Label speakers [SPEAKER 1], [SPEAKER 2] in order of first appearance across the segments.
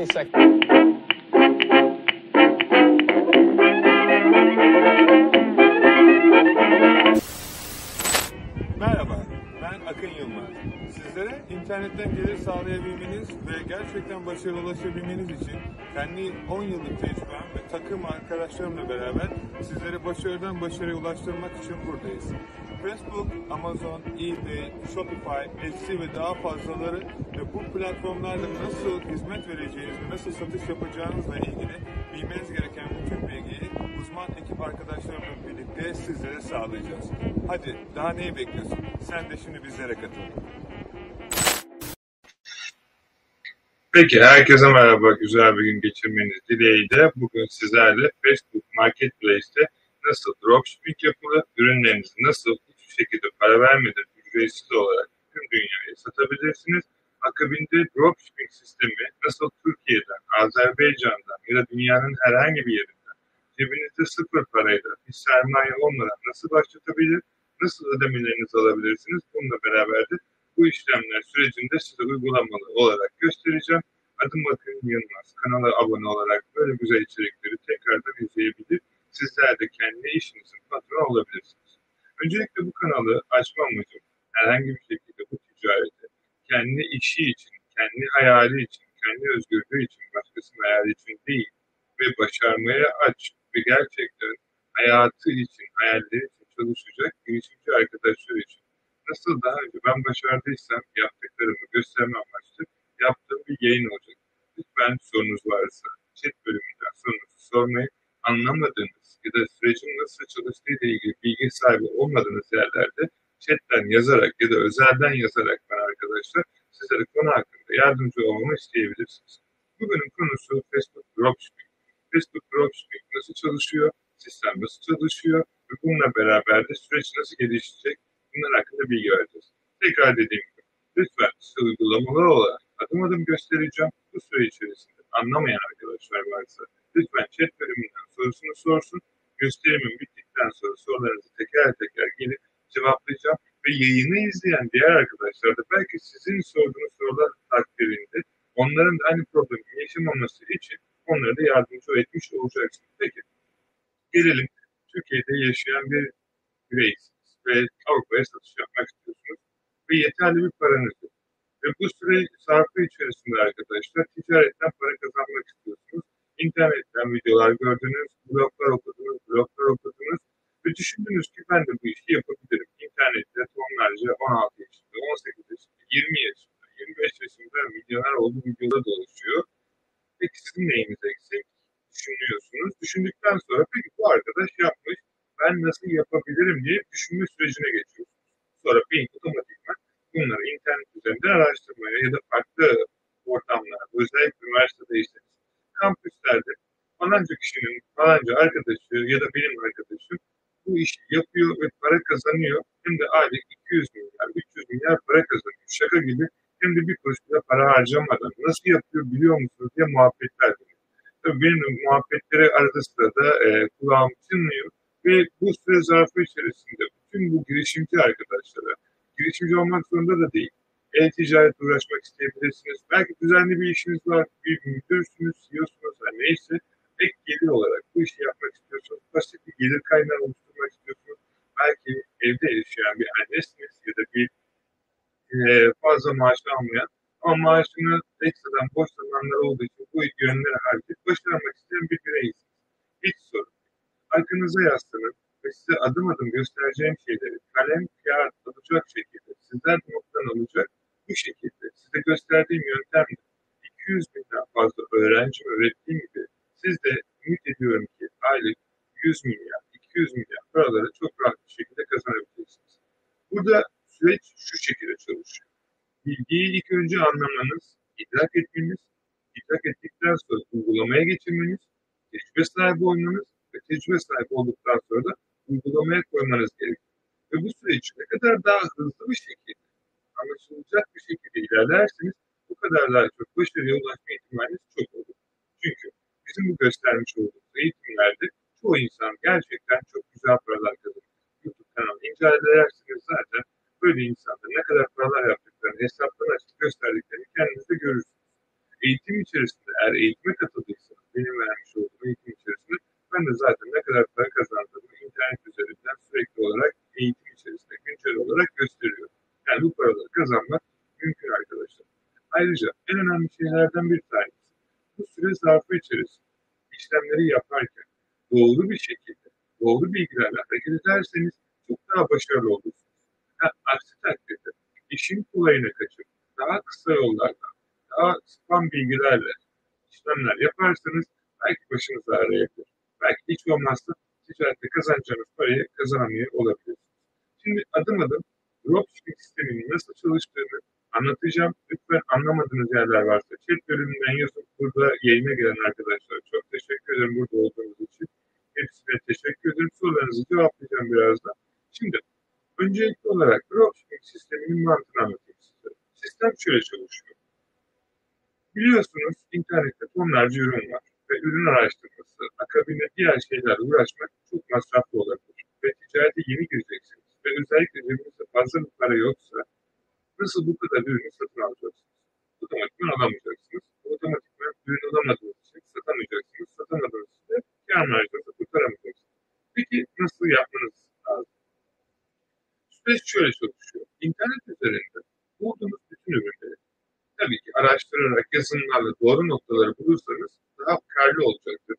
[SPEAKER 1] 20 seconds.
[SPEAKER 2] Merhaba, ben Akın Yılmaz. Sizlere internetten gelir sağlayabilmeniz ve gerçekten başarılı ulaşabilmeniz için kendi 10 yıllık tecrübem ve takım arkadaşlarımla beraber sizlere başarıdan başarıya ulaştırmak için buradayız. Facebook, Amazon, eBay, Shopify, Etsy ve daha fazlaları bu platformlarla nasıl hizmet vereceğiniz ve nasıl satış yapacağınızla ilgili bilmeniz gereken bütün bilgiyi uzman ekip arkadaşlarımla birlikte sizlere sağlayacağız. Hadi daha neyi bekliyorsun? Sen de şimdi bizlere katıl.
[SPEAKER 3] Peki herkese merhaba. Güzel bir gün geçirmeniz dileğiyle bugün sizlerle Facebook Marketplace'te nasıl dropshipping yapılır, ürünlerinizi nasıl hiçbir şekilde para vermeden ücretsiz olarak tüm dünyaya satabilirsiniz. Akabinde dropshipping sistemi nasıl Türkiye'den, Azerbaycan'dan ya da dünyanın herhangi bir yerinden cebinizde sıfır parayla bir sermaye olmadan nasıl başlatabilir, nasıl ödemelerinizi alabilirsiniz bununla beraber de bu işlemler sürecinde size uygulamalı olarak göstereceğim. Adım Akın Yılmaz. Kanala abone olarak böyle güzel içerikleri tekrardan izleyebilir. Sizler de kendi işinizin patronu olabilirsiniz. Öncelikle bu kanalı açma amacım herhangi bir şekilde bu ticareti kendi işi için, kendi hayali için, kendi özgürlüğü için, başkasının hayali için değil ve başarmaya aç ve gerçekten hayatı için, hayalleri için çalışacak girişimci arkadaşlar için nasıl daha önce ben başardıysam yaptıklarımı gösterme amaçlı yaptığım bir yayın olacak. Lütfen sorunuz varsa chat bölümünden sorunuzu sormayı anlamadığınız ya da sürecin nasıl çalıştığı ile ilgili bilgi sahibi olmadığınız yerlerde chatten yazarak ya da özelden yazarak ben arkadaşlar sizlere konu hakkında yardımcı olmamı isteyebilirsiniz. Bugünün konusu Facebook Dropshipping. Facebook Dropshipping nasıl çalışıyor, sistem nasıl çalışıyor ve bununla beraber de süreç nasıl gelişecek bunlar hakkında bilgi vereceğiz. Tekrar dediğim gibi lütfen size uygulamalı olarak adım adım göstereceğim. Bu süre içerisinde anlamayan arkadaşlar varsa lütfen chat bölümünden sorusunu sorsun. Gösterimin bittikten sonra sorularınızı teker teker gelip cevaplayacağım. Ve yayını izleyen diğer arkadaşlar da belki sizin sorduğunuz sorular takdirinde onların da aynı problemi yaşamaması için onlara da yardımcı etmiş olacaksınız. Peki gelelim Türkiye'de yaşayan bir bireysiniz ve Avrupa'ya satış yapmak istiyorsunuz ve yeterli bir paranız yok. Ve bu süre sarfı içerisinde arkadaşlar ticaretten para kazanmak istiyorsunuz. İnternetten videolar gördünüz, bloglar okudunuz, bloglar okudunuz ve düşündünüz ki ben de bu işi yapabilirim. İnternette tonlarca 16 yaşında, 18 yaşında, 20 yaşında, 25 yaşında milyoner olduğu videolar dolaşıyor. Peki sizin neyiniz eksik? Düşünüyorsunuz. Düşündükten sonra peki bu arkadaş yapmış, ben nasıl yapabilirim diye düşünme sürecine geçiyorsunuz. Sonra beyin otomatikman bunları internet üzerinden araştırmaya ya da farklı ortamlarda, özellikle üniversitedeyseniz, kampüslerde falanca kişinin falanca arkadaşı ya da benim arkadaşım bu işi yapıyor ve para kazanıyor. Hem de aylık 200 milyar, 300 milyar para kazanıyor. Şaka gibi hem de bir kuruş bile para harcamadan nasıl yapıyor biliyor musunuz diye muhabbetler dönüyor. Tabii benim muhabbetleri arada sırada e, kulağım çınlıyor ve bu süre zarfı içerisinde bütün bu girişimci arkadaşlara, girişimci olmak zorunda da değil, e-ticaretle uğraşmak isteyebilirsiniz. Belki düzenli bir işiniz var, bir müdürsünüz, CEO'sunuz, neyse ek gelir olarak bu işi yapmak istiyorsunuz. Basit bir gelir kaynağı oluşturmak istiyorsunuz. Belki evde yaşayan bir annesiniz ya da bir e, fazla maaş almayan ama maaşını ekstradan boş zamanlar olduğu için bu yönlere harcayıp başarmak isteyen bir bireysiniz. Hiç sorun. Arkanıza yaslanın ve size adım adım göstereceğim şeyleri kalem, kağıt alacak şekilde sizden nottan alacak bu şekilde size gösterdiğim yöntemle 200 binden fazla öğrenci öğrettiğim gibi siz de ümit ediyorum ki aylık 100 milyar, 200 milyar paraları çok rahat bir şekilde kazanabileceksiniz. Burada süreç şu şekilde çalışıyor. Bilgiyi ilk önce anlamanız, idrak etmeniz, idrak ettikten sonra uygulamaya geçirmeniz, tecrübe sahibi olmanız ve tecrübe sahibi olduktan sonra da uygulamaya koymanız gerekiyor. Ve bu süreç ne kadar daha hızlı bir şekilde, anlaşılacak bir şekilde ilerlerseniz bu kadar daha çok başarıya ulaşma ihtimaliniz çok olur. Çünkü bizim göstermiş olduğumuz eğitimlerde çoğu insan gerçekten çok güzel paralar kazanıyor. YouTube kanalı incelersiniz zaten böyle insanlar ne kadar paralar yaptıklarını hesaptan açıp gösterdiklerini kendiniz de görürsünüz. Eğitim içerisinde eğer eğitime katıldıysanız, benim vermiş olduğum eğitim içerisinde ben de zaten ne kadar para kazandığımı internet üzerinden sürekli olarak eğitim içerisinde güncel olarak gösteriyorum. Yani bu paraları kazanmak mümkün arkadaşlar. Ayrıca en önemli şeylerden bir tanesi bu süre zarfı içerisinde işlemleri yaparken doğru bir şekilde, doğru bilgilerle hareket ederseniz çok daha başarılı olursunuz. Ha, aksi takdirde işin kolayına kaçıp daha kısa yollardan, daha spam bilgilerle işlemler yaparsanız belki başınız ağrıyabilir. Belki hiç olmazsa ticarette kazanacağınız parayı kazanamıyor olabilirsiniz. Şimdi adım adım dropshipping sisteminin nasıl çalıştığını anlatacağım. Lütfen anlamadığınız yerler varsa chat bölümünden yazın. Burada yayına gelen arkadaşlar çok teşekkür ederim burada olduğunuz için. Hepsine teşekkür ederim. Sorularınızı cevaplayacağım birazdan. Şimdi öncelikli olarak dropshipping sisteminin mantığını anlatayım size. Sistem şöyle çalışıyor. Biliyorsunuz internette tonlarca ürün var ve ürün araştırması, akabinde diğer şeylerle uğraşmak çok masraflı olabilir. Ve ticarete yeni gireceksiniz ve özellikle cebinizde fazla bir para yoksa nasıl bu kadar ürünü satın alacaksınız? Otomatikman alamayacaksınız. Otomatikman ürün alamadığınız için satamayacaksınız. Satamadığınız için de kar marjınızı kurtaramayacaksınız. Peki nasıl yapmanız lazım? Süreç şöyle çalışıyor. İnternet üzerinde bulduğunuz bütün ürünleri tabii ki araştırarak yazılımlarla doğru noktaları bulursanız daha karlı olacaktır.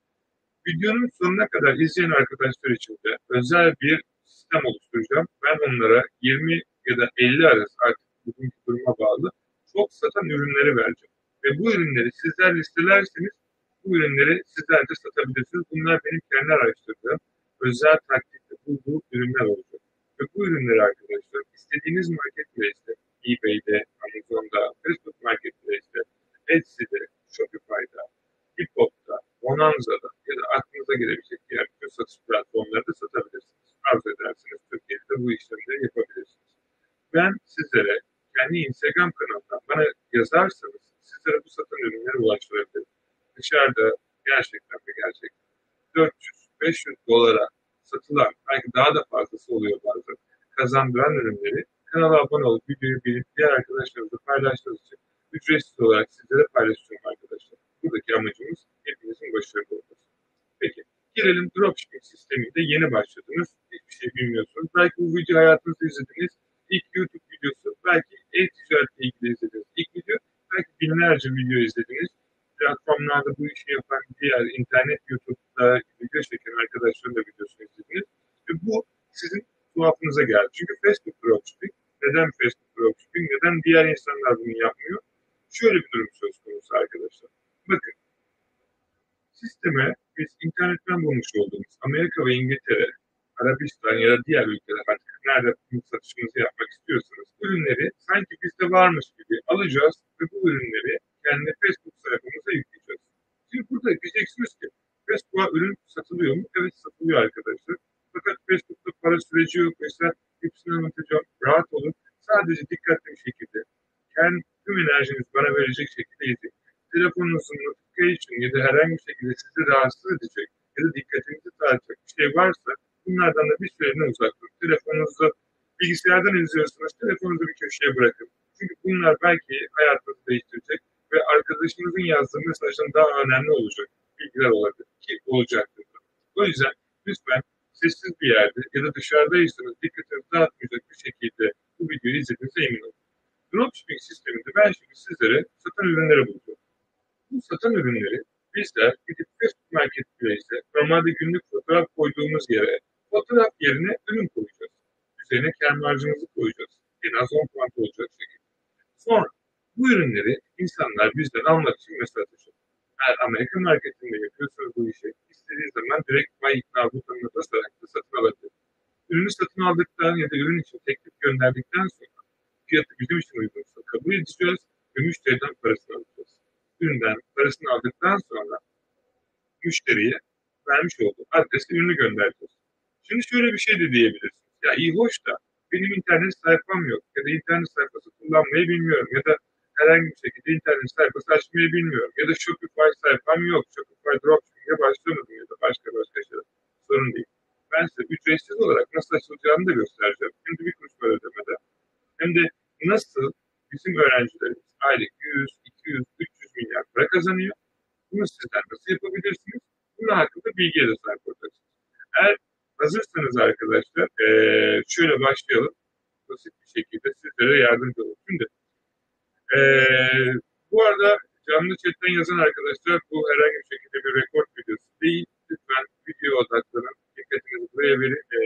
[SPEAKER 3] Videonun sonuna kadar izleyen arkadaşlar için de özel bir sistem oluşturacağım. Ben onlara 20 ya da 50 arası artık bugünkü duruma bağlı çok satan ürünleri vereceğim. Ve bu ürünleri sizler listelerseniz bu ürünleri sizler de satabilirsiniz. Bunlar benim kendi araştırdığım özel taktikle bulduğum ürünler olacak. Ve bu ürünleri arkadaşlar istediğiniz marketplace'te, eBay'de, Amazon'da, Facebook Marketplace'te, Etsy'de, Shopify'da, Hipop'ta, Bonanza'da ya da aklınıza gelebilecek diğer bütün satış platformlarında satabilirsiniz. Arzu ederseniz Türkiye'de bu işlemleri yapabilirsiniz. Ben sizlere kendi Instagram kanalından bana yazarsanız sizlere bu satan ürünleri ulaştırabilirim. Dışarıda gerçekten ve gerçekten 400-500 dolara satılan, belki daha da fazlası oluyor bazen, kazandıran ürünleri kanala abone olup videoyu beğenip diğer arkadaşlarınızla paylaştığınız için ücretsiz olarak sizlere paylaşıyorum arkadaşlar. Buradaki amacımız hepinizin başarılı olması. Peki, gelelim dropshipping sisteminde yeni başladınız. Hiçbir şey bilmiyorsunuz. Belki bu videoyu hayatınızda izlediniz. İlk YouTube videosu, belki e-ticaretle ilgili izlediniz. İlk video, belki binlerce video izlediniz. Platformlarda bu işi yapan diğer internet, YouTube'da video çeken arkadaşların da videosunu izlediniz. Ve bu sizin tuhafınıza geldi. Çünkü Facebook dropshipping, neden Facebook dropshipping, neden diğer insanlar bunu yapmıyor? Şöyle bir durum söz konusu arkadaşlar. Bakın, sisteme biz internetten bulmuş olduğumuz Amerika ve İngiltere, Arabistan ya da diğer ülkeler artık nerede satışımızı yapmak istiyorsanız ürünleri sanki bizde varmış gibi alacağız ve ürünleri kendi Facebook sayfamıza yükleyeceğiz. Şimdi burada diyeceksiniz ki Facebook'a ürün satılıyor mu? Evet satılıyor arkadaşlar. Fakat Facebook'ta para süreci yok. Mesela hepsini anlatacağım. Rahat olun. Sadece dikkatli bir şekilde kendi tüm enerjinizi bana verecek şekilde izleyin. Telefonunuzun notification ya da herhangi bir şekilde sizi rahatsız edecek ya da dikkatinizi dağıtacak bir şey varsa bunlardan da bir süreliğine uzak durun. Telefonunuzu bilgisayardan izliyorsanız telefonunuzu bir köşeye bırakın. Bunlar belki hayatınızı değiştirecek ve arkadaşınızın yazdığı mesajdan daha önemli olacak bilgiler olabilir ki olacaktır. O yüzden lütfen sessiz bir yerde ya da dışarıdaysanız dikkatinizi dağıtmayacak bir şekilde bu videoyu izlediğinize emin olun. Dropshipping sisteminde ben şimdi sizlere satan ürünleri bulacağım. Bu satan ürünleri bizler gidip Facebook Marketplace'e normalde günlük fotoğraf koyduğumuz yere fotoğraf yerine ürün koyacağız. Üzerine kar marjımızı koyacağız. En az 10 puan olacak şekilde. Sonra bu ürünleri insanlar bizden almak için mesaj atacak. Eğer Amerika marketinde yapıyorsanız bu işi istediği zaman direkt buy ikna butonuna basarak da satın alabilir. Ürünü satın aldıktan ya da ürün için teklif gönderdikten sonra fiyatı bizim için uygunsa kabul edeceğiz ve müşteriden parasını alacağız. Üründen parasını aldıktan sonra müşteriye vermiş olduğu adrese ürünü göndereceğiz. Şimdi şöyle bir şey de diyebilirsiniz. Ya iyi hoş da benim internet sayfam yok ya da internet sayfası kullanmayı bilmiyorum ya da herhangi bir şekilde internet sayfası açmayı bilmiyorum ya da Shopify sayfam yok. Shopify dropshipping'e başlamadım ya da başka başka şeyler. Sorun değil. Ben size ücretsiz olarak nasıl açılacağını da göstereceğim. Hem de bir kuruş para ödemeden. Hem de nasıl bizim öğrencilerimiz aylık 100, 200, 300 milyar para kazanıyor bilgiye de sahip olacaksınız. Eğer hazırsanız arkadaşlar e, şöyle başlayalım. Basit bir şekilde sizlere yardımcı olun. Şimdi e, bu arada canlı chatten yazan arkadaşlar bu herhangi bir şekilde bir rekord videosu değil. Lütfen video odaklanın. Dikkatinizi buraya verin. E,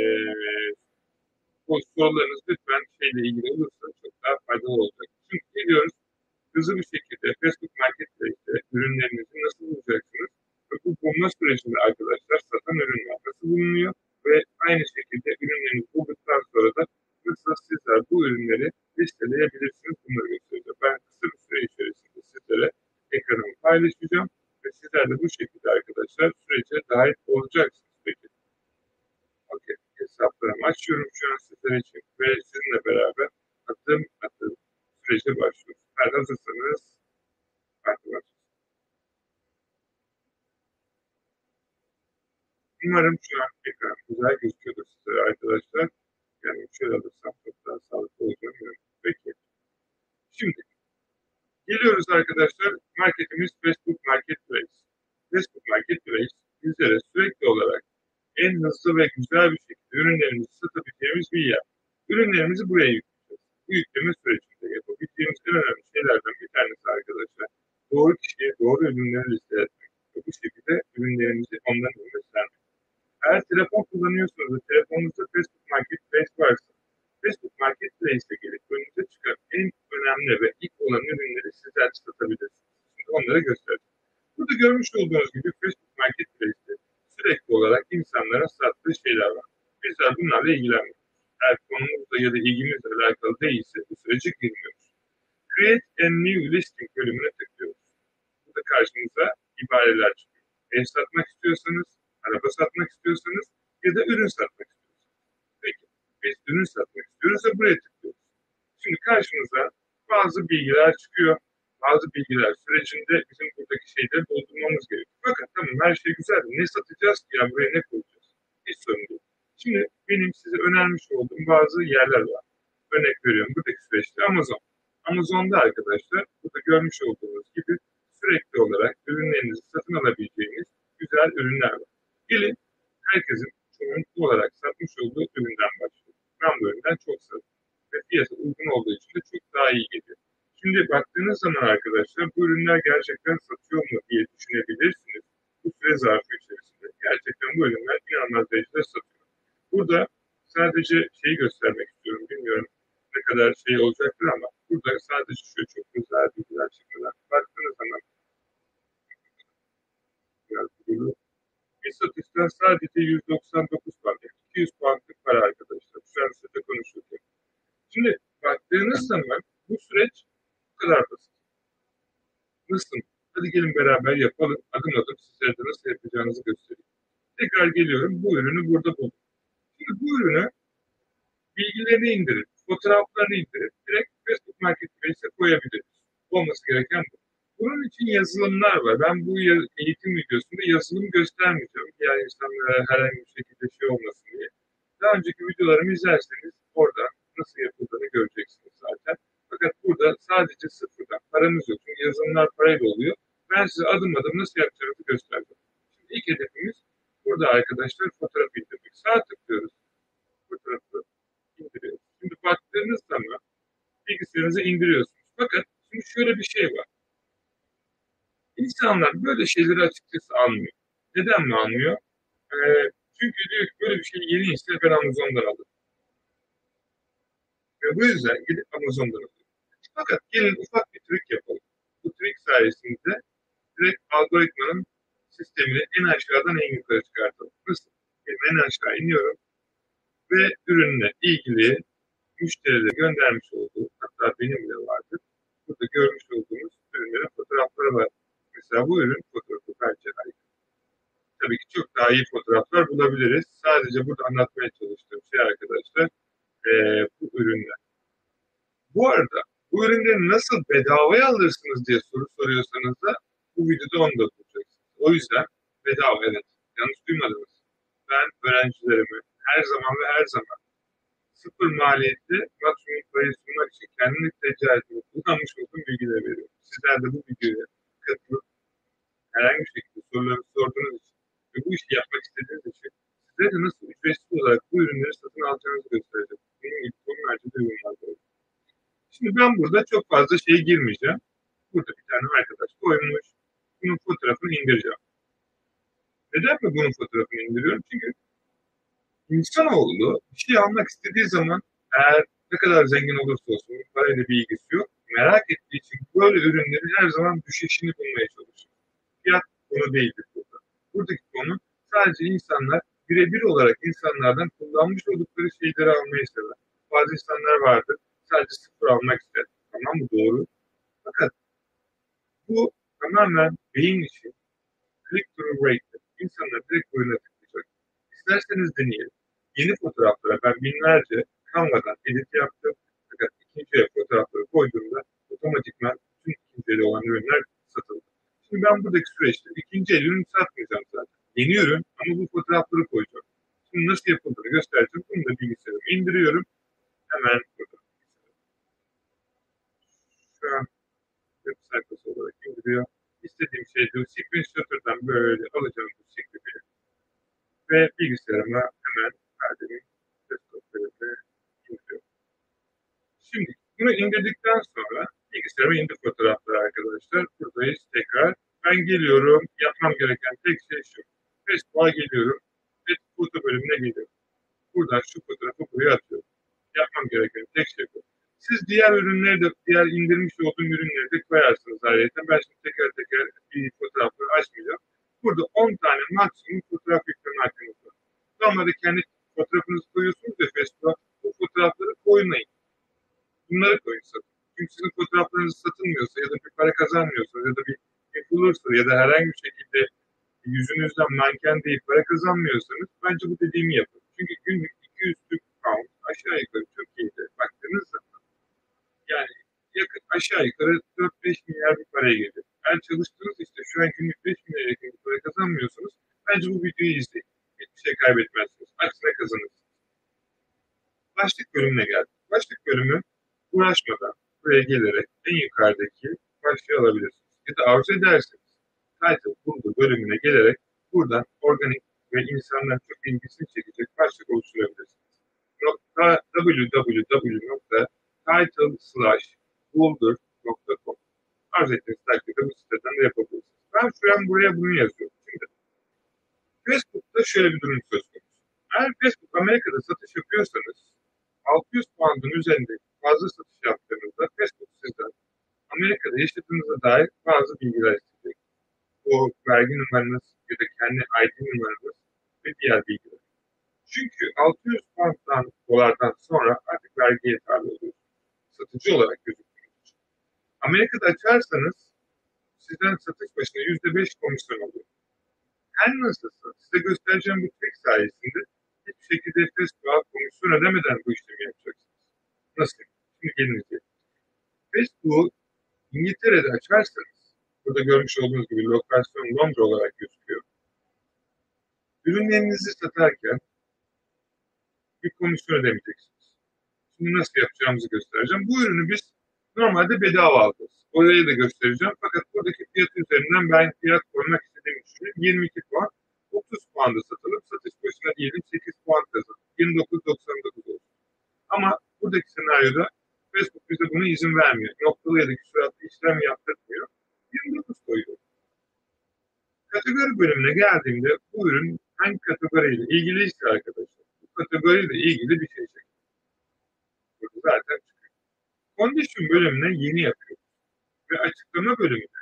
[SPEAKER 3] bu sorularınız lütfen şeyle ilgili olursa çok daha faydalı olacak. Şimdi geliyoruz hızlı bir şekilde Facebook Marketplace'te ürünlerinizi nasıl bulacaksınız? Bu bulma sürecinde arkadaşlar satan ürünler nasıl bulunuyor? Ve aynı şekilde ürünlerinizi bulduktan sonra da nasıl sizler bu ürünleri listeleyebilirsiniz bunları göstereceğim. Ben kısa bir süre içerisinde sizlere ekranımı paylaşacağım ve sizler de bu şekilde arkadaşlar sürece dahil olacaksınız. Peki. Okay. Hesaplarımı açıyorum şu an sizler için ve sizinle beraber adım adım sürece başlıyoruz. Eğer hazırsanız hadi Umarım şu an ekran güzel gözüküyordur sizlere arkadaşlar. Yani şöyle alırsam çok daha sağlıklı olacağım. Peki. Şimdi geliyoruz arkadaşlar. Marketimiz Facebook Marketplace. Facebook Marketplace bizlere sürekli olarak en hızlı ve güzel bir şekilde ürünlerimizi satabileceğimiz bir yer. Ürünlerimizi buraya yükleyeceğiz. Bu yükleme sürecinde yapabileceğimiz en önemli şeylerden bir tanesi arkadaşlar. Doğru kişiye doğru ürünleri liste etmek. Bu şekilde ürünlerimizi onların göstermek. Kullanıyorsanız telefonunuzda Facebook Marketplace varsa Facebook Marketplace'e gelip önünüze çıkan en önemli ve ilk olan ürünleri sizler satabilirsiniz. Şimdi onları göstereceğim. Burada görmüş olduğunuz gibi Facebook Marketplace'te sürekli olarak insanlara sattığı şeyler var. Bizler bunlarla ilgilenmiyoruz. Eğer konumuzla ya da ilgimizle alakalı değilse bu sürece girmiyoruz. Create a new listing bölümüne tıklıyoruz. Burada karşınıza ibareler çıkıyor. Ev satmak istiyorsanız, araba satmak istiyorsanız ya da ürün satmak istiyorsanız. Peki biz ürün satmak istiyoruz ve buraya tıklıyoruz. Şimdi karşımıza bazı bilgiler çıkıyor. Bazı bilgiler sürecinde bizim buradaki şeyleri doldurmamız gerekiyor. Fakat tamam her şey güzel. Ne satacağız ki ya buraya ne koyacağız? Hiç sorun değil. Şimdi benim size önermiş olduğum bazı yerler var. Örnek veriyorum buradaki süreçte Amazon. Amazon'da arkadaşlar burada görmüş olduğunuz gibi sürekli olarak ürünlerinizi satın alabileceğiniz güzel ürünler var. Gelin herkesin çoğunluklu olarak satmış olduğu üründen başlayalım. Ben bu üründen çok sattım. Ve fiyatı uygun olduğu için de çok daha iyi geliyor. Şimdi baktığınız zaman arkadaşlar bu ürünler gerçekten satıyor mu diye düşünebilirsiniz. Bu süre zarfı içerisinde. Gerçekten bu ürünler inanılmaz derecede satıyor. Burada sadece şeyi göstermek istiyorum. Bilmiyorum ne kadar şey olacaktır ama burada sadece şu çok güzel bilgiler çıkıyorlar. Baktığınız zaman biraz bunu bir satıştan sadece 199 puan, 200 puanlık para arkadaşlar. Şu an size konuşurken. Şimdi baktığınız zaman bu süreç bu kadar basit. Nasıl? Hadi gelin beraber yapalım. Adım adım sizlere de nasıl yapacağınızı göstereyim. Tekrar geliyorum. Bu ürünü burada buldum. Şimdi bu ürünü bilgilerini indirip, fotoğraflarını indirip direkt Facebook Marketplace'e koyabiliriz. Olması gereken bu. Bunun için yazılımlar var. Ben bu eğitim videosunda yazılım göstermeyeceğim. Diğer insanlara herhangi bir şekilde şey olmasın diye. Daha önceki videolarımı izlerseniz orada nasıl yapıldığını göreceksiniz zaten. Fakat burada sadece sıfırdan paramız yok. Çünkü yazılımlar parayla oluyor. Ben size adım adım nasıl yapacağınızı göstereceğim. Şimdi ilk hedefimiz burada arkadaşlar fotoğraf indirmek. Sağ tıklıyoruz. Fotoğrafı indiriyoruz. Şimdi baktığınız zaman bilgisayarınıza indiriyorsunuz. Fakat şimdi şöyle bir şey var. İnsanlar böyle şeyleri açıkçası almıyor. Neden mi almıyor? Ee, çünkü diyor ki böyle bir şey ise ben Amazon'dan alırım. Ve bu yüzden gidip Amazon'dan alıyor. Fakat gelin ufak bir trik yapalım. Bu trik sayesinde direkt algoritmanın sistemini en aşağıdan en yukarı çıkartalım. Nasıl? En aşağı iniyorum ve ürünle ilgili müşterilere göndermiş olduğu, hatta benim bile vardı. Burada görmüş olduğunuz ürünlerin fotoğrafları var. Mesela bu ürün fotoğrafı bence harika. Tabii ki çok daha iyi fotoğraflar bulabiliriz. Sadece burada anlatmaya çalıştığım şey arkadaşlar e, bu ürünler. Bu arada bu ürünleri nasıl bedavaya alırsınız diye soru soruyorsanız da bu videoda onu da bulacaksınız. O yüzden bedava evet. Yanlış duymadınız. Ben öğrencilerime her zaman ve her zaman sıfır maliyetli maksimum parayı sunmak için kendini ticaretini kullanmış olduğum bilgileri veriyorum. Sizler de bu videoya katılıp herhangi bir şekilde soruları sorduğunuz için ve bu işi yapmak istediğiniz için size de nasıl ücretsiz olarak bu ürünleri satın alacağınızı göstereceğim. Bunun gibi tonlarca da ürün var böyle. Şimdi ben burada çok fazla şeye girmeyeceğim. Burada bir tane arkadaş koymuş. Bunun fotoğrafını indireceğim. Neden mi bunun fotoğrafını indiriyorum? Çünkü insanoğlu bir şey almak istediği zaman eğer ne kadar zengin olursa olsun parayla bir ilgisi yok. Merak ettiği için böyle ürünleri her zaman düşüşünü bulmaya çalışıyor. Fiyat konu değildir burada. Buradaki konu sadece insanlar birebir olarak insanlardan kullanmış oldukları şeyleri almayı sever. Bazı insanlar vardır sadece sıfır almak ister. Tamam mı? Doğru. Fakat bu tamamen beyin için click-through rate. İnsanlar direkt ürüne tıklayacak. İsterseniz deneyelim. Yeni fotoğraflara ben binlerce Canva'dan edit yaptım. Fakat ikinci fotoğrafları koyduğumda otomatikman tüm ikinci olan ürünler satıldı. Şimdi ben buradaki süreçte ikinci el ürün satmayacağım zaten. Yeni ama bu fotoğrafları koyacağım. Şimdi nasıl yapıldığını göstereceğim. Bunu da bilgisayarıma indiriyorum. Hemen burada. Şu an web sayfası olarak indiriyor. İstediğim şey de sequence shutter'dan böyle alacağım bu sequence'i ve bilgisayarıma hemen verdiğim desktop bölümüne indiriyorum. Şimdi bunu indirdikten sonra bilgisayarıma indi fotoğrafları arkadaşlar. Buradayız tekrar. Ben geliyorum. Yapmam gereken tek şey şu. Facebook'a geliyorum ve foto bölümüne geliyorum. Buradan şu fotoğrafı buraya atıyorum. Yapmam gereken tek şey bu. Siz diğer ürünleri de, diğer indirmiş olduğum ürünleri de koyarsınız ayrıca. Ben şimdi teker teker bir fotoğrafları açmayacağım. Burada 10 tane maksimum fotoğraf yükleme hakkınız var. Normalde kendi fotoğrafınızı koyuyorsunuz ya Facebook'a. Bu fotoğrafları koymayın. Bunları koyun satın. Çünkü sizin fotoğraflarınız satılmıyorsa ya da bir para kazanmıyorsanız ya da bir influencer ya da herhangi bir şekilde yüzünüzden manken değil para kazanmıyorsanız bence bu dediğimi yapın. Çünkü günlük 200 Türk pound aşağı yukarı Türkiye'de baktığınız zaman yani yakın aşağı yukarı 4-5 milyar bir paraya geliyor. Eğer çalıştığınız işte şu an günlük 5 milyar yakın bir para kazanmıyorsanız bence bu videoyu izleyin. Hiçbir şey kaybetmezsiniz. Aksine kazanırsınız. Başlık bölümüne geldik. Başlık bölümü uğraşmadan buraya gelerek en yukarıdaki başlığı alabilirsiniz. Ya da arzu ederseniz title bulgu bölümüne gelerek buradan organik ve insanların çok ilgisini çekecek başlık oluşturabilirsiniz. www.title.bulgur.com Arz ettiğiniz takdirde bu siteden de yapabilirsiniz. Ben şu an buraya bunu yazıyorum. Şimdi Facebook'ta şöyle bir durum söz konusu. Eğer Facebook Amerika'da satış yapıyorsanız 600 pound'un üzerinde fazla satış yaptığınızda Facebook sizden Amerika'da yaşadığınıza dair bazı bilgiler isteyecek. O vergi numaranız ya da kendi ID numaranız ve diğer bilgiler. Çünkü 600 pound'dan, dolardan sonra artık vergiye tabi oluyorsunuz. Satıcı olarak gözüktüğünüz. Amerika'da açarsanız sizden satış başına %5 komisyon oluyor. Her nasılsa size göstereceğim bu trik sayesinde şekilde Facebook'a komisyon ödemeden bu işlemi yapacaksınız. Nasıl? Şimdi gelin izleyelim. Facebook'u İngiltere'de açarsanız, burada görmüş olduğunuz gibi lokasyon Londra olarak gözüküyor. Ürünlerinizi satarken bir komisyon ödemeyeceksiniz. Şimdi nasıl yapacağımızı göstereceğim. Bu ürünü biz normalde bedava alacağız. Orayı da göstereceğim. Fakat buradaki fiyat üzerinden ben fiyat koymak istediğim için 22 puan, 30 puanda satılıp satış başına diyelim 8 puan kazanır. 29.99 olsun. Ama buradaki senaryoda Facebook bize buna izin vermiyor. Noktalı ya da küsuratlı işlem yaptırmıyor. 29 koyuyor. Kategori bölümüne geldiğimde bu ürün hangi kategoriyle ilgiliyse arkadaşlar, bu kategoriyle ilgili bir şey çekiyor. Zaten çıkıyor. Condition bölümüne yeni yapıyor. Ve açıklama bölümüne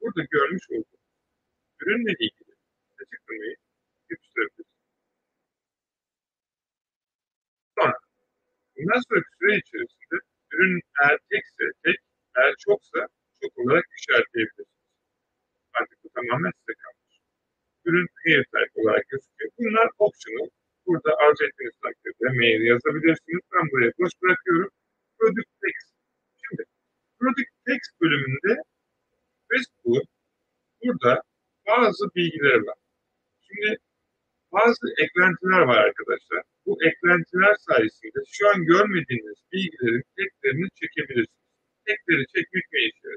[SPEAKER 3] burada görmüş olduğunuz ürünle ilgili açıklamayı yapıştırabilirsiniz. Sonra bundan sonraki süre içerisinde ürün eğer tekse tek, eğer çoksa çok olarak işaretleyebilirsiniz. Artık bu tamamen size kalmış. Ürün hair type olarak gözüküyor. Bunlar optional. Burada arzu ettiğiniz takdirde mail yazabilirsiniz. Ben buraya boş bırakıyorum. Product text. Şimdi Product text bölümünde Facebook burada bazı bilgiler var. Şimdi bazı eklentiler var arkadaşlar. Bu eklentiler sayesinde şu an görmediğiniz bilgilerin teklerini çekebilirsiniz. Tekleri çekmek ne işe?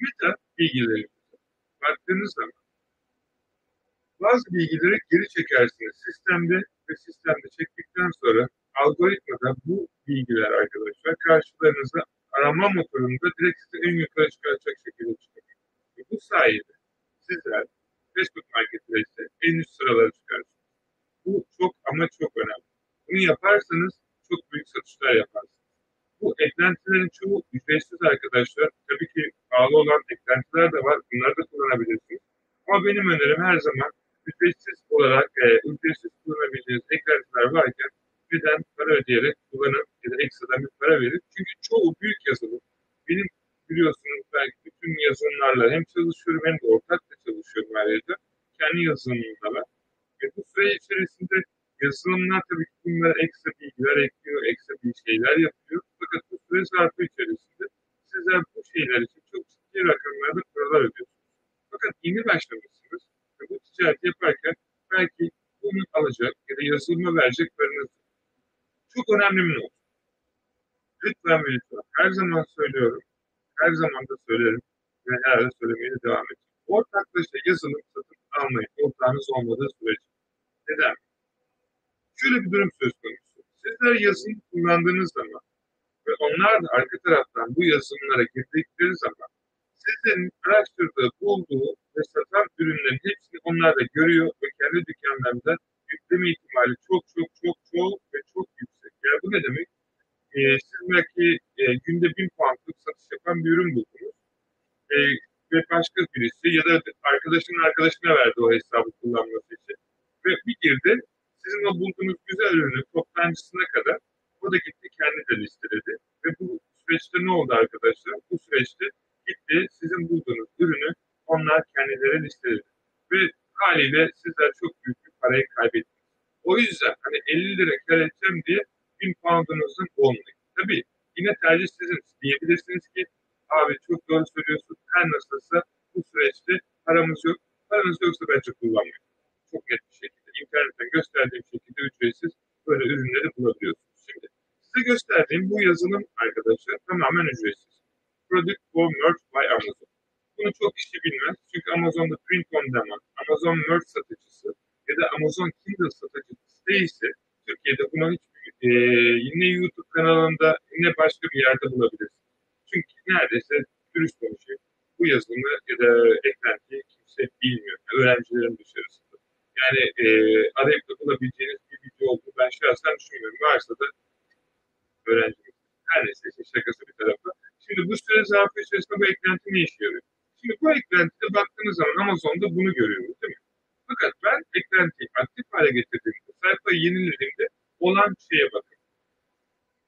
[SPEAKER 3] Meta bilgilerimize baktığınız zaman Bazı bilgileri geri çekersiniz sistemde ve sistemde çektikten sonra algoritmada bu bilgiler arkadaşlar karşılarınıza arama motorunda direkt sizi en yukarı çıkaracak şekilde çıkıyor. Bu sayede sizler Facebook Marketplace'te en üst sıralara çıkarsınız. Bu çok ama çok önemli. Bunu yaparsanız çok büyük satışlar yaparsınız. Bu eklentilerin çoğu ücretsiz arkadaşlar. Tabii ki pahalı olan eklentiler de var. Bunları da kullanabilirsiniz. Ama benim önerim her zaman ücretsiz olarak e, ücretsiz kullanabileceğiniz eklentiler varken neden para ödeyerek kullanın ya da ekstradan bir para verin. Çünkü çoğu büyük yazılım benim biliyorsunuz belki bütün yazılımlarla hem çalışıyorum hem de ortak da çalışıyorum yerde. Kendi yazılımımda var. Ve bu süre içerisinde yazılımlar tabii ki bunlara ekstra bilgiler ekliyor, ekstra bir şeyler yapıyor. Fakat bu süre zarfı içerisinde sizler bu şeyler için çok ciddi rakamlarda paralar ödüyorsunuz. Fakat yeni başlamışsınız ve bu ticareti yaparken belki bunu alacak ya da yazılıma verecek paranız. Çok önemli bir not. Lütfen ve lütfen. Her zaman söylüyorum. Her zaman da söylerim. Ve herhalde söylemeye de devam edeceğim. Ortaklaşa yazılım satın almayın. Ortağınız olmadığı sürece. Neden? Şöyle bir durum söz konusu. Sizler yazılım kullandığınız zaman ve onlar da arka taraftan bu yazılımlara girdikleri zaman sizlerin araştırdığı, bulduğu ve satan ürünlerin hepsini onlar da görüyor ve kendi dükkanlarında yükleme ihtimali çok çok çok çok ve çok yüksek. Yani bu ne demek? Ee, siz belki e, günde bin puanlık satış yapan bir ürün buldunuz. Ee, ve başka birisi ya da arkadaşının arkadaşına verdi o hesabı kullanması için. Ve bir girdi, sizin o bulduğunuz güzel ürünün toptancısına kadar o da gitti kendi de listeledi. Ve bu süreçte ne oldu arkadaşlar? Bu süreçte gitti sizin bulduğunuz ürünü onlar kendileri listeledi. Ve haliyle sizler çok büyük bir parayı kaybettiniz. O yüzden hani 50 lira kar edeceğim diye 1000 pound'unuzun olmayın. Tabii yine tercih sizin. Diyebilirsiniz ki abi çok doğru söylüyorsun. Her nasılsa bu süreçte paramız yok. Paranız yoksa bence kullanmayın. Çok net bir şekilde. internetten gösterdiğim şekilde ücretsiz böyle ürünleri bulabiliyorsunuz. Şimdi size gösterdiğim bu yazılım arkadaşlar tamamen ücretsiz. Product for Merch by Amazon. Bunu çok kişi bilmez. Çünkü Amazon'da print on demand, Amazon Merch satıcısı ya da Amazon Kindle satıcısı değilse Türkiye'de bunu hiç e, yine YouTube kanalında yine başka bir yerde bulabilirsiniz. Çünkü neredeyse dürüst konuşayım. Bu yazılımı ya da eklentiyi kimse bilmiyor. Öğrencilerin dışarısında. Yani e, arayıp bulabileceğiniz bir video olduğunu ben şahsen düşünmüyorum. Varsa da öğrencimiz. Her neyse işte şakası bir tarafa. Şimdi bu süre zarfı içerisinde bu eklenti ne işe yarıyor? Şimdi bu eklentide baktığınız zaman Amazon'da bunu görüyoruz değil mi? Fakat ben eklentiyi aktif hale getirdiğimde, sayfayı yenilediğimde olan şeye bakın.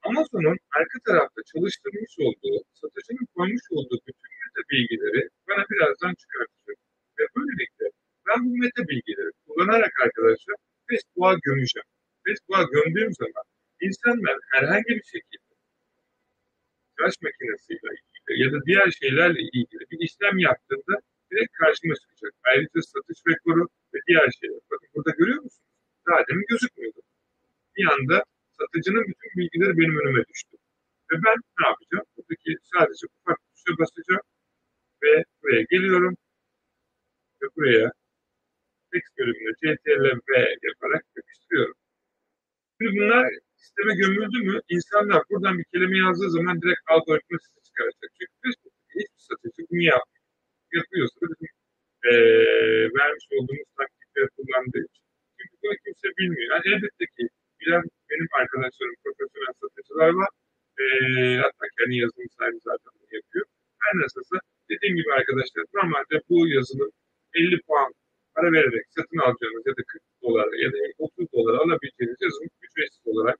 [SPEAKER 3] Amazon'un arka tarafta çalıştırmış olduğu, satıcının koymuş olduğu bütün meta bilgileri bana birazdan çıkartacak. Ve böylelikle ben bu meta bilgileri kullanarak arkadaşlar Facebook'a gömeceğim. Facebook'a gömdüğüm zaman insanlar herhangi bir şekilde tıraş makinesiyle ilgili ya da diğer şeylerle ilgili bir işlem yaptığında direkt karşıma çıkacak. Ayrıca satış rekoru ve diğer şeyler. Bakın burada görüyor musunuz? Daha demin gözükmüyordu. Bir anda satıcının bütün bilgileri benim önüme düştü. Ve ben ne yapacağım? Buradaki sadece ufak tuşa basacağım ve buraya geliyorum ve buraya text bölümüne CTRL V yaparak yapıştırıyorum. Şimdi bunlar sisteme gömüldü mü insanlar buradan bir kelime yazdığı zaman direkt algoritma sizi çıkaracak. Çünkü Facebook'taki hiçbir satıcı bunu yapmıyor. Yapıyorsa bizim ee, vermiş olduğumuz taktikleri kullandığı için. Çünkü bunu kimse bilmiyor. Yani elbette ki bilen benim arkadaşlarım profesyonel satıcılar var. Ee, hatta kendi yazılım sahibi zaten bunu yapıyor. Her nasılsa dediğim gibi arkadaşlar normalde bu yazılım 50 puan para vererek satın alacağınız ya da 40 dolar ya da 30 dolar alabileceğiniz yazılım ücretsiz olarak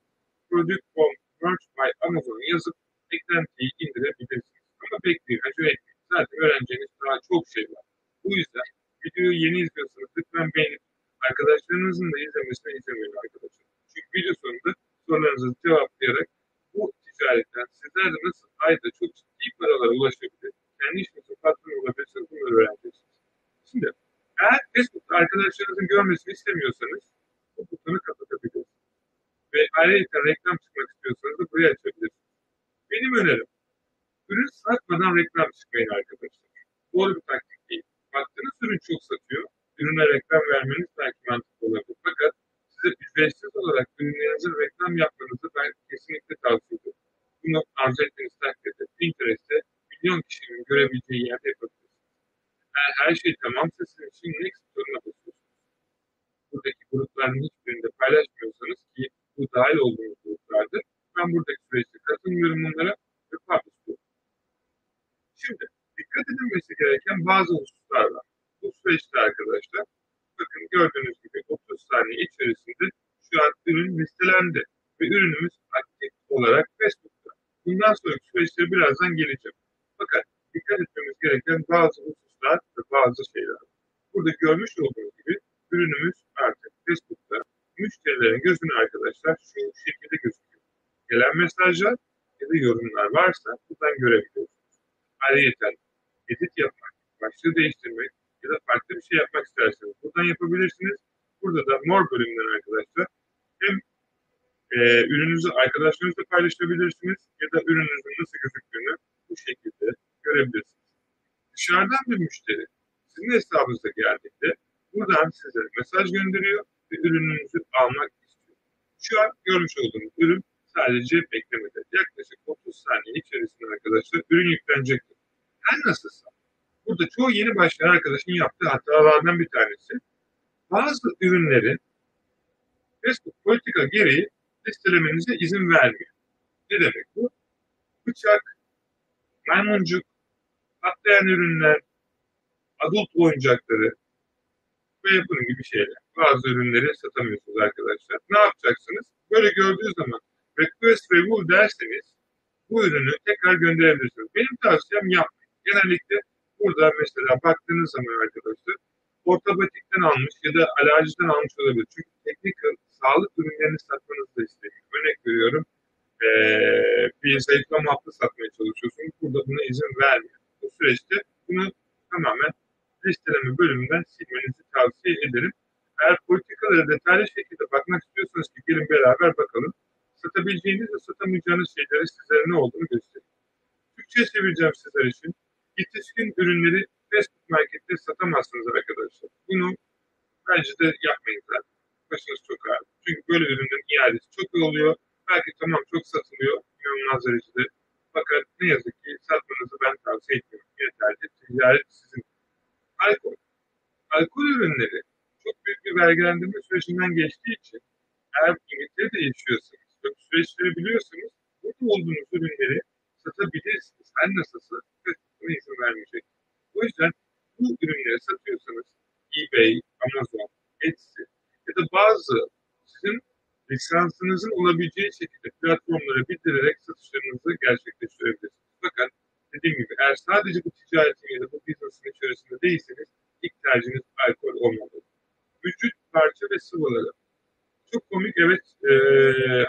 [SPEAKER 3] Product from Merch by Amazon yazıp eklentiyi indirebilirsiniz. Ama bekleyin, acele etmeyin. Zaten öğreneceğiniz daha çok şey var. Bu yüzden videoyu yeni izliyorsanız lütfen beğenip arkadaşlarınızın da izlemesini izlemeyin arkadaşlar. Çünkü video sonunda sorularınızı cevaplayarak bu ticaretten sizler de nasıl ayda çok ciddi paralara ulaşabilir, kendi işinizin patronu olabilirsiniz bunları öğreneceksiniz. Şimdi eğer Facebook'ta arkadaşlarınızın görmesini istemiyorsanız bu butonu kapatabilirsiniz. Ve ayrıca reklam çıkmak istiyorsanız da buraya açabilirsiniz. Benim önerim, ürün satmadan reklam çıkmayın arkadaşlar. Doğru bir taktik değil. Baktığınız ürün çok satıyor ürüne reklam vermeniz belki mantıklı olabilir. Fakat size ücretsiz olarak ürünlerinizin reklam yapmanızı ben kesinlikle tavsiye ederim. Bunu arzu ettiğiniz takdirde Pinterest'te milyon kişinin görebileceği yerde yapabilirsiniz. Eğer her şey tamamsa sizin için next butonuna basıyorsunuz. Buradaki grupların hiçbirinde paylaşmıyorsanız ki bu dahil olduğunuz gruplardır. Ben buradaki süreçte katılmıyorum onlara ve publish diyorum. Şimdi dikkat edilmesi gereken bazı hususlar var. Bu süreçte arkadaşlar bakın gördüğünüz gibi 30 saniye içerisinde şu an ürün listelendi ve ürünümüz aktif olarak Facebook'ta. Bundan sonraki süreçlere birazdan geleceğim. Fakat dikkat etmemiz gereken bazı hususlar ve bazı şeyler. Burada görmüş olduğunuz gibi ürünümüz artık Facebook'ta müşterilerin gözüne arkadaşlar şu şekilde gözüküyor. Gelen mesajlar ya da yorumlar varsa buradan görebiliyorsunuz. Ayrıca edit yapmak, başlığı değiştirmek ya da farklı bir şey yapmak isterseniz buradan yapabilirsiniz. Burada da mor bölümden arkadaşlar hem e, ürününüzü arkadaşlarınızla paylaşabilirsiniz ya da ürününüzün nasıl gözüktüğünü bu şekilde görebilirsiniz. Dışarıdan bir müşteri sizin hesabınıza geldiğinde buradan size mesaj gönderiyor ve ürününüzü almak istiyor. Şu an görmüş olduğunuz ürün sadece beklemede. Yaklaşık 30 saniye içerisinde arkadaşlar ürün yüklenecektir. Her nasılsa burada çoğu yeni başlayan arkadaşın yaptığı hatalardan bir tanesi bazı ürünlerin Facebook politika gereği listelemenize izin vermiyor. Ne demek bu? Bıçak, maymuncuk, patlayan ürünler, adult oyuncakları ve bunun gibi şeyler. Bazı ürünleri satamıyorsunuz arkadaşlar. Ne yapacaksınız? Böyle gördüğü zaman request remove derseniz bu ürünü tekrar gönderebilirsiniz. Benim tavsiyem yapmayın. Genellikle burada mesela baktığınız zaman arkadaşlar ortobatikten almış ya da alerjiden almış olabilir. Çünkü teknik sağlık ürünlerini satmanızı da istemiyor. Örnek veriyorum ee, bir zayıflama hapı satmaya çalışıyorsunuz. Burada buna izin vermiyor. Bu süreçte bunu tamamen listeleme bölümünden silmenizi tavsiye ederim. Eğer politikalara detaylı şekilde bakmak istiyorsanız ki gelin beraber bakalım. Satabileceğiniz ve satamayacağınız şeyleri sizlere ne olduğunu göstereyim. Türkçe çevireceğim sizler için. Yetişkin ürünleri Facebook markette satamazsınız arkadaşlar. Bunu bence de yapmayın zaten. Başınız çok ağır. Çünkü böyle ürünlerin iadesi çok iyi oluyor. Belki tamam çok satılıyor. inanılmaz derecede. Fakat ne yazık ki satmanızı ben tavsiye etmiyorum. Yeterli. Ticaret sizin. Alkol. Alkol ürünleri çok büyük bir vergilendirme sürecinden geçtiği için eğer İngiltere'de yaşıyorsanız süreçleri biliyorsanız burada olduğunuz ürünleri satabilirsiniz. Her nasılsa buna izin vermeyecek. O yüzden bu ürünleri satıyorsanız eBay, Amazon, Etsy ya da bazı sizin lisansınızın olabileceği şekilde platformlara bildirerek satışlarınızı gerçekleştirebilirsiniz. Fakat dediğim gibi eğer sadece bu ticaretin ya da bu business'ın içerisinde değilseniz ilk tercihiniz alkol olmalı. Vücut parça ve sıvıları. Çok komik evet e,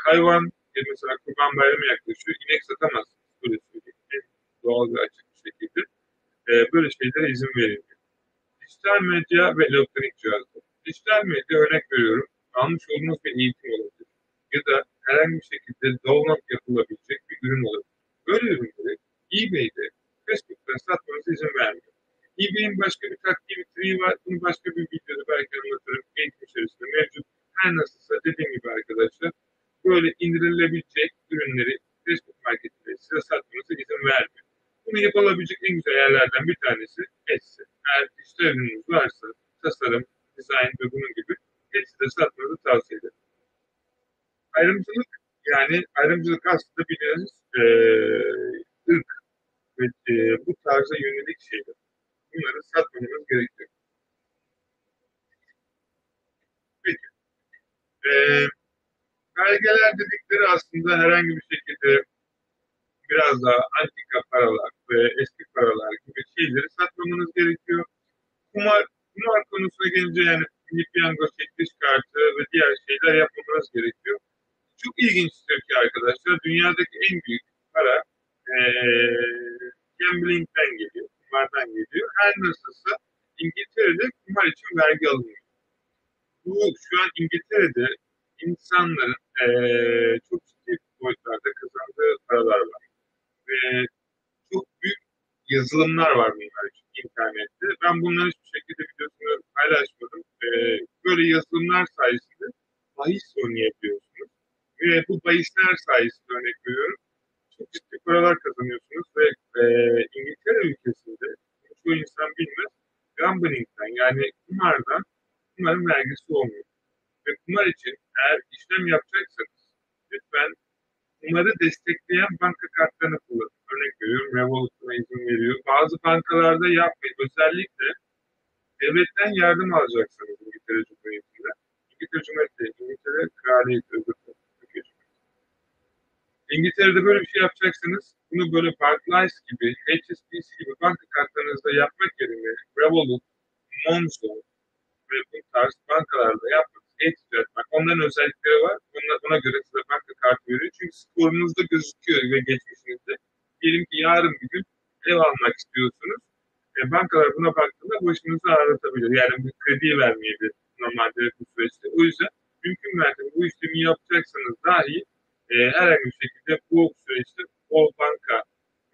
[SPEAKER 3] hayvan ya mesela kurban bayramı yaklaşıyor. İnek satamazsınız. Böyle söyleyeyim. En doğal ve açık bir şekilde. E, böyle şeylere izin verilmiyor. Dijital medya ve elektronik cihazlar. Dijital medya örnek veriyorum. Almış olduğunuz bir eğitim olabilir. Ya da herhangi bir şekilde download yapılabilecek bir ürün olabilir. Böyle ürünleri eBay'de, Facebook'ta satmanıza izin vermiyor. eBay'in başka bir triği var. Bunu başka bir videoda belki anlatırım. Eğitim içerisinde mevcut. Her nasılsa dediğim gibi arkadaşlar böyle indirilebilecek ürünleri Facebook marketinde size satmanıza izin vermiyor. Bunu yapılabilecek en güzel yerlerden bir. Ürününüz varsa tasarım, dizayn ve bunun gibi Etsy'de satmanızı tavsiye ederim. Ayrımcılık yani ayrımcılık aslında bildiğiniz e, ırk ve e, bu tarza yönelik şeyler. Bunları satmamız gerekiyor. Peki. E, belgeler dedikleri aslında herhangi bir şekilde biraz daha antika paralar ve eski paralar gibi şeyleri satmamanız gerekiyor. Kumar, kumar konusuna gelince yani milli piyango, çekiliş kartı ve diğer şeyler yapmamanız gerekiyor. Çok ilginçtir ki arkadaşlar dünyadaki en büyük para ee, gambling'den geliyor, kumardan geliyor. Her nasılsa İngiltere'de kumar için vergi alınıyor. Bu şu an İngiltere'de insanların e, çok ciddi boyutlarda kazandığı paralar var. Ve çok büyük yazılımlar var bunlar için internette. Ben bunları hiçbir şekilde videosunu paylaşmadım. böyle yazılımlar sayesinde bahis oynayabiliyorsunuz. Ve bu bahisler sayesinde örnek veriyorum çok ciddi paralar kazanıyorsunuz ve e, İngiltere ülkesinde çoğu insan bilmez gambling'den yani kumardan kumarın vergisi olmuyor. Ve kumar için eğer işlem yapacaksanız lütfen kumarı destekleyen banka kartlarını kullanın. Örnek veriyorum Revolut buna izin veriyor. Bazı bankalarda yapmayın. Özellikle devletten yardım alacaksınız İngiltere Cumhuriyeti'nde. İngiltere Cumhuriyeti, İngiltere. Türkiye Cumhuriyeti. İngiltere'de böyle bir şey yapacaksanız bunu böyle Barclays gibi, HSBC gibi banka kartlarınızda yapmak yerine Revolut, Monzo ve bu tarz bankalarda yapmak, bank. Onların özellikleri var. Ona, ona göre size banka kartı veriyor. Çünkü skorunuzda gözüküyor ve geçmişinizde. Diyelim ki yarın bir gün ev almak istiyorsunuz. E, bankalar buna baktığında başınızı ağrıtabilir. Yani bir kredi vermeyebilir normalde bu süreçte. O yüzden mümkün mertebe bu işlemi yapacaksanız dahi e, herhangi bir şekilde bu süreçte o banka,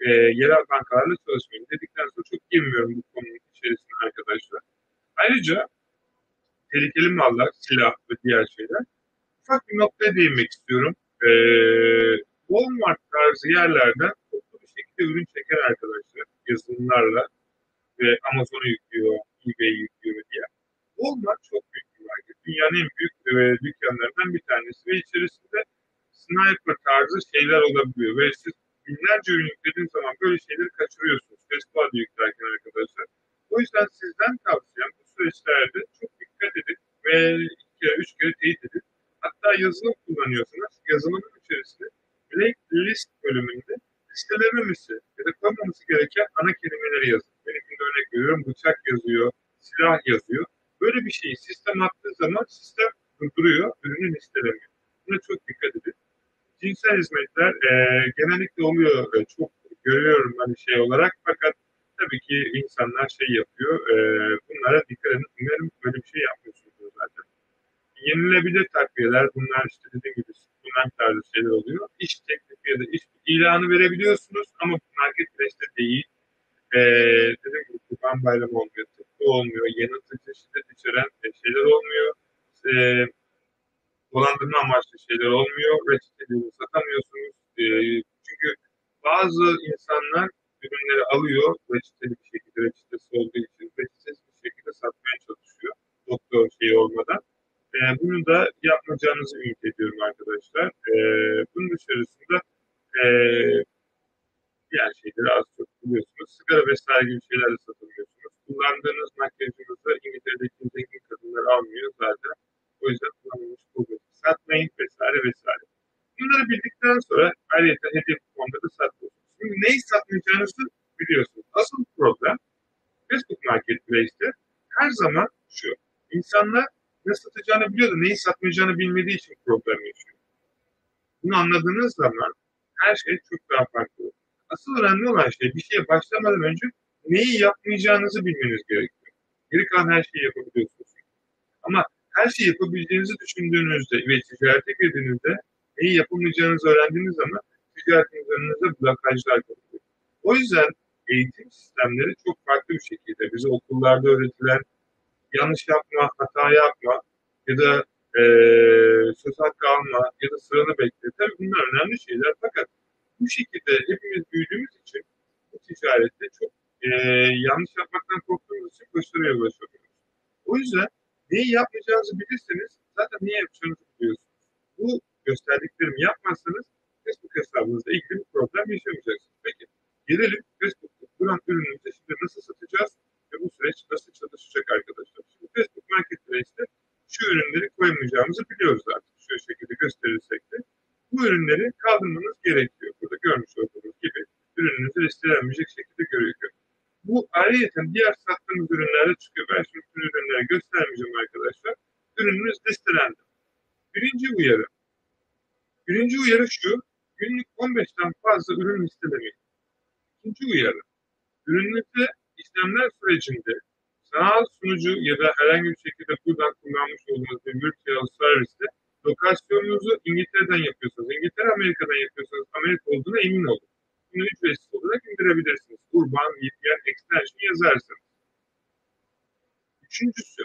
[SPEAKER 3] e, yerel bankalarla çalışmayın dedikten sonra çok girmiyorum bu konunun içerisine arkadaşlar. Ayrıca tehlikeli mallar, silah ve diğer şeyler. Ufak bir noktaya değinmek istiyorum. E, Walmart tarzı yerlerden toplu bir şekilde ürün çeken arkadaşlar yazılımlarla ve Amazon'a yüklüyor, eBay yüklüyor diye. Walmart çok büyük bir market. Dünyanın en büyük e, dükkanlarından bir tanesi ve içerisinde sniper tarzı şeyler olabiliyor ve siz binlerce ürün yüklediğiniz zaman böyle şeyleri kaçırıyorsunuz. Festivalde yüklerken arkadaşlar. O yüzden sizden tavsiyem bu süreçlerde çok dikkat edin ve iki kere, üç kere teyit edin. Hatta yazılım kullanıyorsanız yazılımın içerisinde list bölümünde listelememesi ya da koymaması gereken ana kelimeleri yazın. Benim şimdi örnek veriyorum bıçak yazıyor, silah yazıyor. Böyle bir şeyi sistem attığı zaman sistem durduruyor, ürünü listelemiyor. Buna çok dikkat edin. Cinsel hizmetler e, genellikle oluyor, e, çok görüyorum hani şey olarak fakat tabii ki insanlar şey yapıyor, e, bunlara dikkat edin. Umarım böyle bir şey yapmıyorsunuz zaten. Yenilebilir takviyeler, bunlar işte dediğim gibi suplement tarzı şeyler oluyor. İş teklifi ya da iş ilanı verebiliyorsunuz ama marketplace'te değil. Ee, dediğim gibi kurban bayramı olmuyor, tıpkı olmuyor, yanıltıcı şiddet içeren şeyler olmuyor. Ee, dolandırma amaçlı şeyler olmuyor. Reçeteleri satamıyorsunuz. Ee, çünkü bazı insanlar ürünleri alıyor reçeteli bir şekilde, reçetesi olduğu için reçetesiz bir şekilde satmaya çalışıyor. Doktor şeyi olmadan. E, bunu da yapmayacağınızı ümit ediyorum arkadaşlar. E, bunun dışarısında e, diğer şeyleri az çok biliyorsunuz. Sigara vesaire gibi şeyler de satılıyorsunuz. Kullandığınız makyajınızı İngiltere'deki zengin kadınlar almıyor zaten. O yüzden kullanılmış kozmetik satmayın vesaire vesaire. Bunları bildikten sonra ayrıca hediye kuponda da satıyorsunuz. Neyi satmayacağınızı biliyorsunuz. Asıl problem Facebook Marketplace'te her zaman şu. İnsanlar ne satacağını biliyor da neyi satmayacağını bilmediği için problem yaşıyor. Bunu anladığınız zaman her şey çok daha farklı olur. Asıl önemli olan şey bir şeye başlamadan önce neyi yapmayacağınızı bilmeniz gerekiyor. Geri kalan her şeyi yapabiliyorsunuz. Ama her şeyi yapabileceğinizi düşündüğünüzde ve ticarete girdiğinizde neyi yapamayacağınızı öğrendiğiniz zaman ticaretiniz önünüzde blokajlar kalıyor. O yüzden eğitim sistemleri çok farklı bir şekilde bize okullarda öğretilen yanlış yapma, hata yapma ya da e, söz hakkı alma ya da sıranı bekle. Tabii bunlar önemli şeyler fakat bu şekilde hepimiz büyüdüğümüz için bu ticarette çok e, yanlış yapmaktan korktuğumuz için başarıya ulaşamıyoruz. O yüzden neyi yapmayacağınızı bilirseniz zaten niye yapacağınızı biliyorsunuz. Bu gösterdiklerimi yapmazsanız Facebook hesabınızda ilgili bir problem yaşamayacaksınız. Peki gelelim Facebook'ta duran ürünümüzü şimdi nasıl satacağız ve bu süreç nasıl çalışacak arkadaşlar. Şimdi Facebook Marketplace'te şu ürünleri koymayacağımızı biliyoruz artık. Şu şekilde gösterirsek de. Bu ürünleri kaldırmanız gerekiyor. Burada görmüş olduğunuz gibi ürününüzü listelenmeyecek şekilde görüyor. Bu ayrıca diğer sattığımız ürünlerde çıkıyor. Ben şimdi bütün ürünleri göstermeyeceğim arkadaşlar. Ürününüz listelendi. Birinci uyarı. Birinci uyarı şu. Günlük 15'ten fazla ürün listelemeyin. İkinci uyarı. Ürününüzde işlemler sürecinde sanal sunucu ya da herhangi bir şekilde buradan kullanmış olduğunuz bir virtual serviste lokasyonunuzu İngiltere'den yapıyorsanız, İngiltere Amerika'dan yapıyorsanız Amerika olduğuna emin olun. Bunu ücretsiz olarak indirebilirsiniz. Urban VPN extension yazarsanız. Üçüncüsü,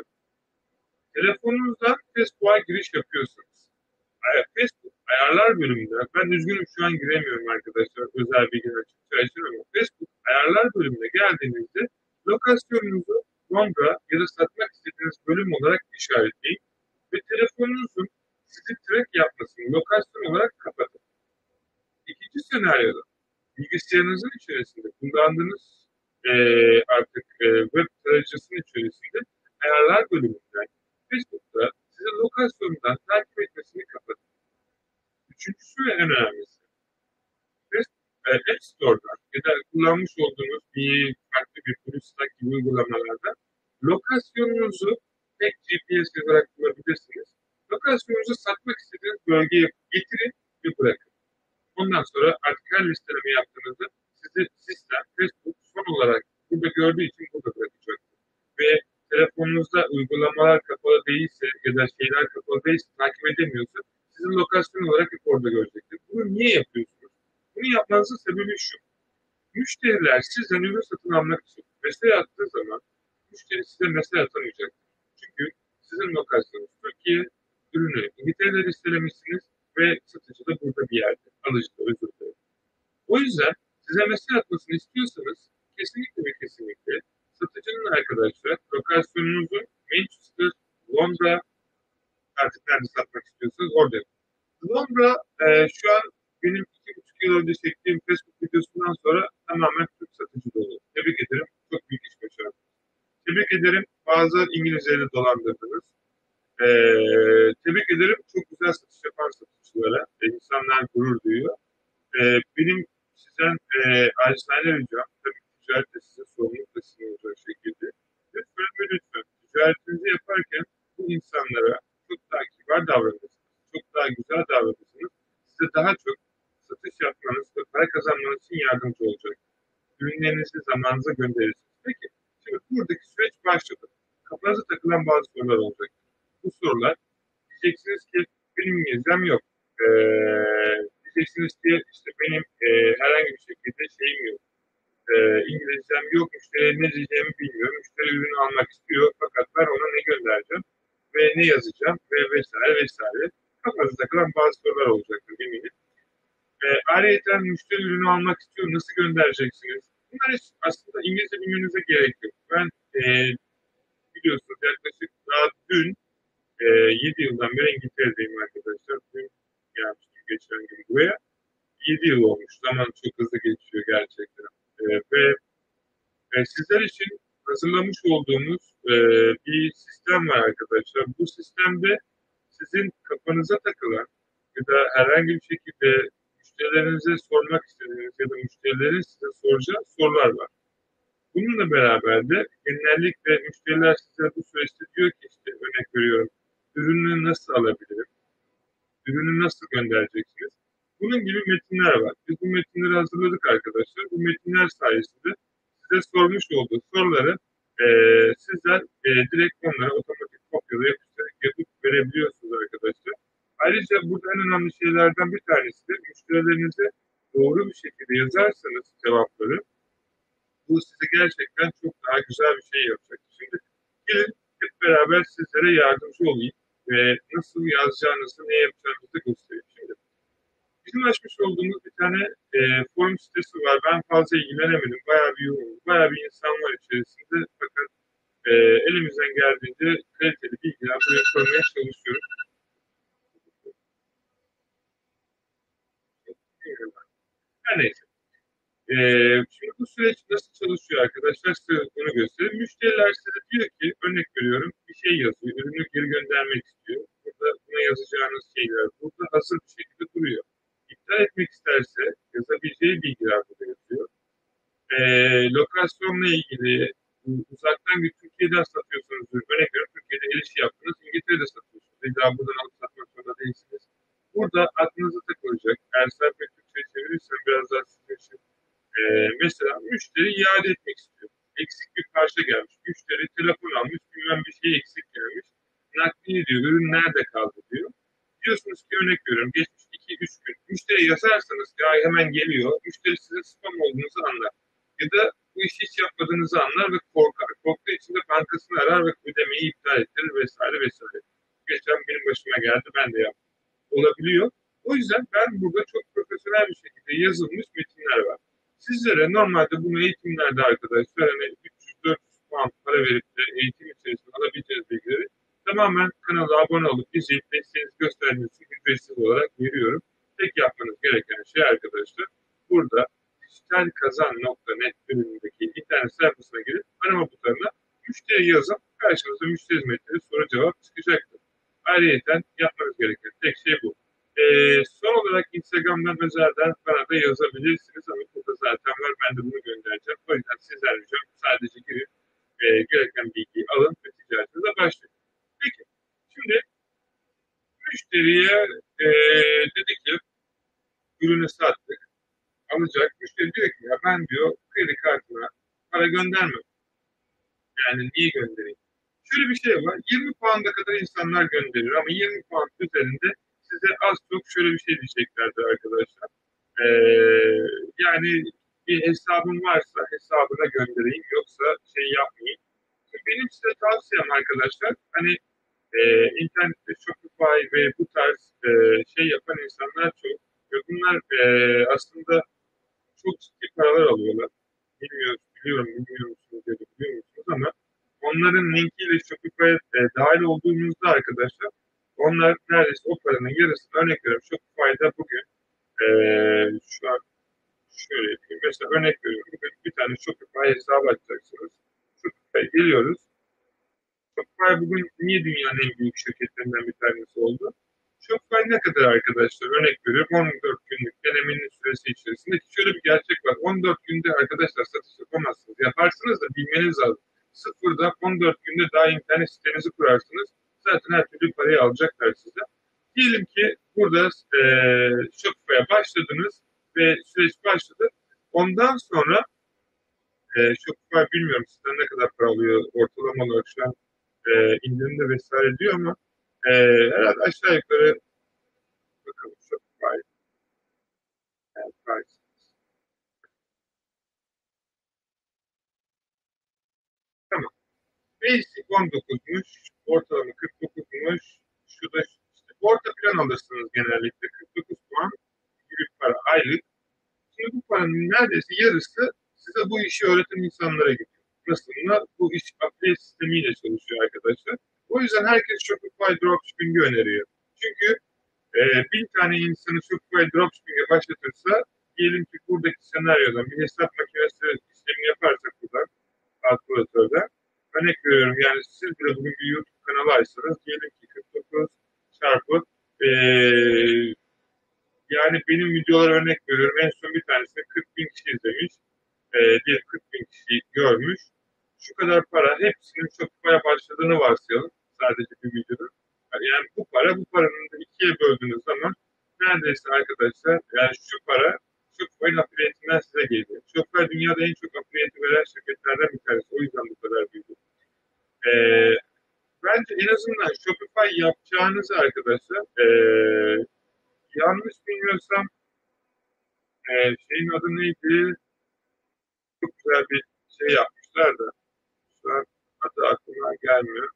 [SPEAKER 3] telefonunuzdan Facebook'a giriş yapıyorsunuz. Ay- Facebook ayarlar bölümünde, ben üzgünüm şu an giremiyorum arkadaşlar özel bilgi açıkça için ama Facebook ayarlar bölümüne geldiğinizde lokasyonunuzu Londra ya da satmak istediğiniz bölüm olarak işaretleyin ve telefonunuzun sizi track yapmasını lokasyon olarak kapatın. İkinci senaryoda bilgisayarınızın içerisinde kullandığınız eee, artık eee, web tarayıcısının içerisinde ayarlar bölümünden Facebook'ta sizi lokasyonundan takip etmesini kapatın. Üçüncüsü ve en önemlisi Facebook, e, App Store'dan ya da kullanmış olduğunuz bir farklı bir Bluestack gibi uygulamalarda lokasyonunuzu tek GPS olarak bulabilirsiniz. Lokasyonunuzu satmak istediğiniz bölgeye getirin ve bırakın. Ondan sonra artık her listeleme yaptığınızda sizi sistem, Facebook son olarak burada gördüğü için burada bırakacaktır. Ve telefonunuzda uygulamalar kapalı değilse ya da şeyler kapalı değilse takip edemiyorsa sizin lokasyon olarak hep orada görecektir. Bunu niye yapıyorsunuz? Bunu yapmanızın sebebi şu. Müşteriler sizden ürün satın almak için mesaj attığı zaman müşteri size mesaj atamayacaktır. Çünkü sizin lokasyonunuz Türkiye, ürünü İngiltere'de listelemişsiniz ve satıcı da burada bir yerde. Alıcı da özür dilerim. O yüzden size mesaj atmasını istiyorsanız kesinlikle ve kesinlikle satıcının arkadaşlar lokasyonunuzun Manchester, Londra artık nerede satmak istiyorsanız orada yapın. Londra e, şu an benim iki buçuk yıl önce çektiğim Facebook videosundan sonra tamamen Türk satıcı dolu. Tebrik ederim. Çok büyük iş başardınız. Tebrik ederim. Bazı İngilizceyle dolandırdınız. E, tebrik ederim. Çok güzel satış yapan satıcılara. E, insanlar gurur duyuyor. E, benim sizden e, acizane ricam, tabii ki ticarette size sorumluluk da sizin olacak şekilde. Lütfen lütfen ticaretinizi yaparken bu insanlara çok daha kibar davranırsınız. Çok daha güzel davranırsınız. Size daha çok satış yapmanız ve para kazanmanız için yardımcı olacak. Ürünlerinizi zamanınıza gönderirsiniz. Peki, şimdi buradaki süreç başladı. Kafanıza takılan bazı sorular olacak. Bu sorular diyeceksiniz ki benim İngilizcem yok. Ee, diyeceksiniz ki işte benim e, herhangi bir şekilde şeyim yok. Ee, İngilizcem yok, müşteriye ne diyeceğimi bilmiyorum. Müşteri ürünü almak istiyor fakat ben ona ne göndereceğim ve ne yazacağım ve vesaire vesaire. Kafanıza takılan bazı sorular olacaktır eminim. E, ayrıca müşteri ürünü almak istiyor, nasıl göndereceksiniz? Bunlar aslında İngilizce bilmenize gerek yok. Ben e, biliyorsunuz yaklaşık daha dün e, 7 yıldan beri İngiltere'deyim arkadaşlar. Dün gelmiştim geçen gün buraya. 7 yıl olmuş. Zaman çok hızlı geçiyor gerçekten. E, ve e, sizler için hazırlamış olduğumuz e, bir sistem var arkadaşlar. Bu sistemde sizin kafanıza takılan ya da herhangi bir şekilde müşterilerinize sormak istediğiniz ya da müşterilerin size soracağı sorular var. Bununla beraber de genellikle müşteriler size bu süreçte diyor ki işte örnek veriyorum ürünü nasıl alabilirim? Ürünü nasıl göndereceksiniz? Bunun gibi metinler var. Biz bu metinleri hazırladık arkadaşlar. Bu metinler sayesinde size sormuş olduğu soruları e, sizler e, direkt onlara otomatik kopyala yapıştırıp yapıp verebiliyorsunuz arkadaşlar. Ayrıca burada en önemli şeylerden bir tanesi de müşterilerinize doğru bir şekilde yazarsanız cevapları bu size gerçekten çok daha güzel bir şey yapacak. Şimdi gelin hep beraber sizlere yardımcı olayım ve nasıl yazacağınızı, ne yapacağınızı göstereyim. Şimdi bizim açmış olduğumuz bir tane e, forum sitesi var. Ben fazla ilgilenemedim. Bayağı bir yoğun, bayağı bir insan var içerisinde. Fakat e, elimizden geldiğince kaliteli bilgiler buraya koymaya çalışıyoruz. Her neyse. Ee, şimdi bu süreç nasıl çalışıyor arkadaşlar size bunu göstereyim. Müşteriler size diyor ki örnek veriyorum bir şey yazıyor. Ürünü geri göndermek istiyor. Burada buna yazacağınız şeyler burada hazır bir şekilde duruyor. İptal etmek isterse yazabileceği bilgiler burada yazıyor. Ee, lokasyonla ilgili uzaktan bir Türkiye'den satıyorsunuz. Örnek veriyorum Türkiye'de el işi yaptınız. İngiltere'de satıyorsunuz. İlla buradan alıp satmak zorunda değilsiniz. Burada aklınıza takılacak. Eğer sen bir Türkçe çevirirsen biraz daha sizin için ee, mesela müşteri iade etmek istiyor. Eksik bir parça gelmiş. Müşteri telefon almış, bilmem bir şey eksik gelmiş. Nakliye diyor, ürün nerede kaldı diyor. Diyorsunuz ki örnek veriyorum, geçmiş 2-3 gün. Müşteri yazarsanız ki hemen geliyor. Müşteri size spam olduğunuzu anlar. Ya da bu işi hiç yapmadığınızı anlar ve bankasını arar ve ödemeyi iptal ettirir vesaire vesaire. Geçen benim başıma geldi ben de yaptım. Olabiliyor. O yüzden ben burada çok profesyonel bir şekilde yazılmış metinler var. Sizlere normalde bunu eğitimlerde arkadaşlar hani 300-400 puan para verip de eğitim içerisinde alabileceğiniz bilgileri tamamen kanala abone olup izleyip desteğinizi gösterdiğiniz için ücretsiz olarak veriyorum. Tek yapmanız gereken şey arkadaşlar burada dijitalkazan.net bölümündeki internet sayfasına girip arama butonuna müşteri yazın. Karşınıza müşteri hizmetleri soru cevap çıkacaktır. Ayrıca yapmanız gereken tek şey bu. Ee, son olarak Instagram'dan özelden bana da yazabilirsiniz ama burada zaten var. Ben de bunu göndereceğim. O yüzden sizler ricam sadece girip e, gereken bilgiyi alın ve ticaretinize başlayın. Peki. Şimdi müşteriye e, dedi ki ürünü sattık. Alacak. Müşteri diyor ki ya ben diyor kredi kartına para göndermem. Yani niye göndereyim? Şöyle bir şey var. 20 puanda kadar insanlar gönderir ama 20 puan üzerinde size az çok şöyle bir şey diyeceklerdir arkadaşlar. Ee, yani bir hesabım varsa hesabına göndereyim yoksa şey yapmayayım. Benim size tavsiyem arkadaşlar hani e, internette Shopify ve bu tarz e, şey yapan insanlar çok ve bunlar e, aslında çok ciddi paralar alıyorlar. Bilmiyorum, biliyorum, bilmiyor musunuz ya biliyor musunuz ama onların linkiyle Shopify'a e, dahil olduğunuzda arkadaşlar onlar neredeyse o paranın yarısını örnek veriyorum. Shopify'da bugün e, şu an şöyle yapayım. Mesela örnek veriyorum. Bugün bir tane Shopify hesabı açacaksınız. Shopify'a geliyoruz. Shopify bugün niye dünyanın en büyük şirketlerinden bir tanesi oldu? Shopify ne kadar arkadaşlar? Örnek veriyorum 14 günlük denemenin süresi içerisinde ki şöyle bir gerçek var. 14 günde arkadaşlar satış yapamazsınız. Yaparsınız da bilmeniz lazım. Sıfırda 14 günde daha internet sitenizi kurarsınız. Zaten her türlü parayı alacaklar size. Diyelim ki burada e, Shopify'a başladınız ve süreç başladı. Ondan sonra e, Shopify bilmiyorum sizden ne kadar para alıyor ortalama olarak şu an e, indirimde vesaire diyor ama e, herhalde aşağı yukarı bakalım Shopify and price. Tamam. Basic 19'muş, ortalama 49'muş, şu da işte orta plan alırsınız genellikle 49 puan gibi para aylık. Şimdi bu paranın neredeyse yarısı size bu işi öğreten insanlara gidiyor. Nasıl? Bu iş affiliate sistemiyle çalışıyor arkadaşlar. O yüzden herkes Shopify Dropshipping'i öneriyor. Çünkü e, bin tane insanı Shopify Dropshipping'e başlatırsa diyelim ki buradaki senaryodan bir hesap makinesi işlemini yaparsak buradan kalkülatörde örnek veriyorum yani siz bile bugün bir YouTube kanalı açsanız diyelim ki 49 çarpı e, yani benim videolara örnek veriyorum en son bir tanesini 40 bin kişi izlemiş e, diyelim 40 bin kişi görmüş şu kadar para hepsinin Shopify'a başladığını varsayalım sadece bir videoda. Yani bu para bu paranın ikiye böldüğünüz zaman neredeyse arkadaşlar yani şu para Shopify'ın affiliate'inden size geliyor. Shopify dünyada en çok affiliate veren şirketlerden bir tanesi. O yüzden bu kadar büyük. Ee, bence en azından Shopify yapacağınızı arkadaşlar ee, yanlış bilmiyorsam e, şeyin adı neydi? Çok güzel bir şey yapmışlar da şu an adı aklıma gelmiyor.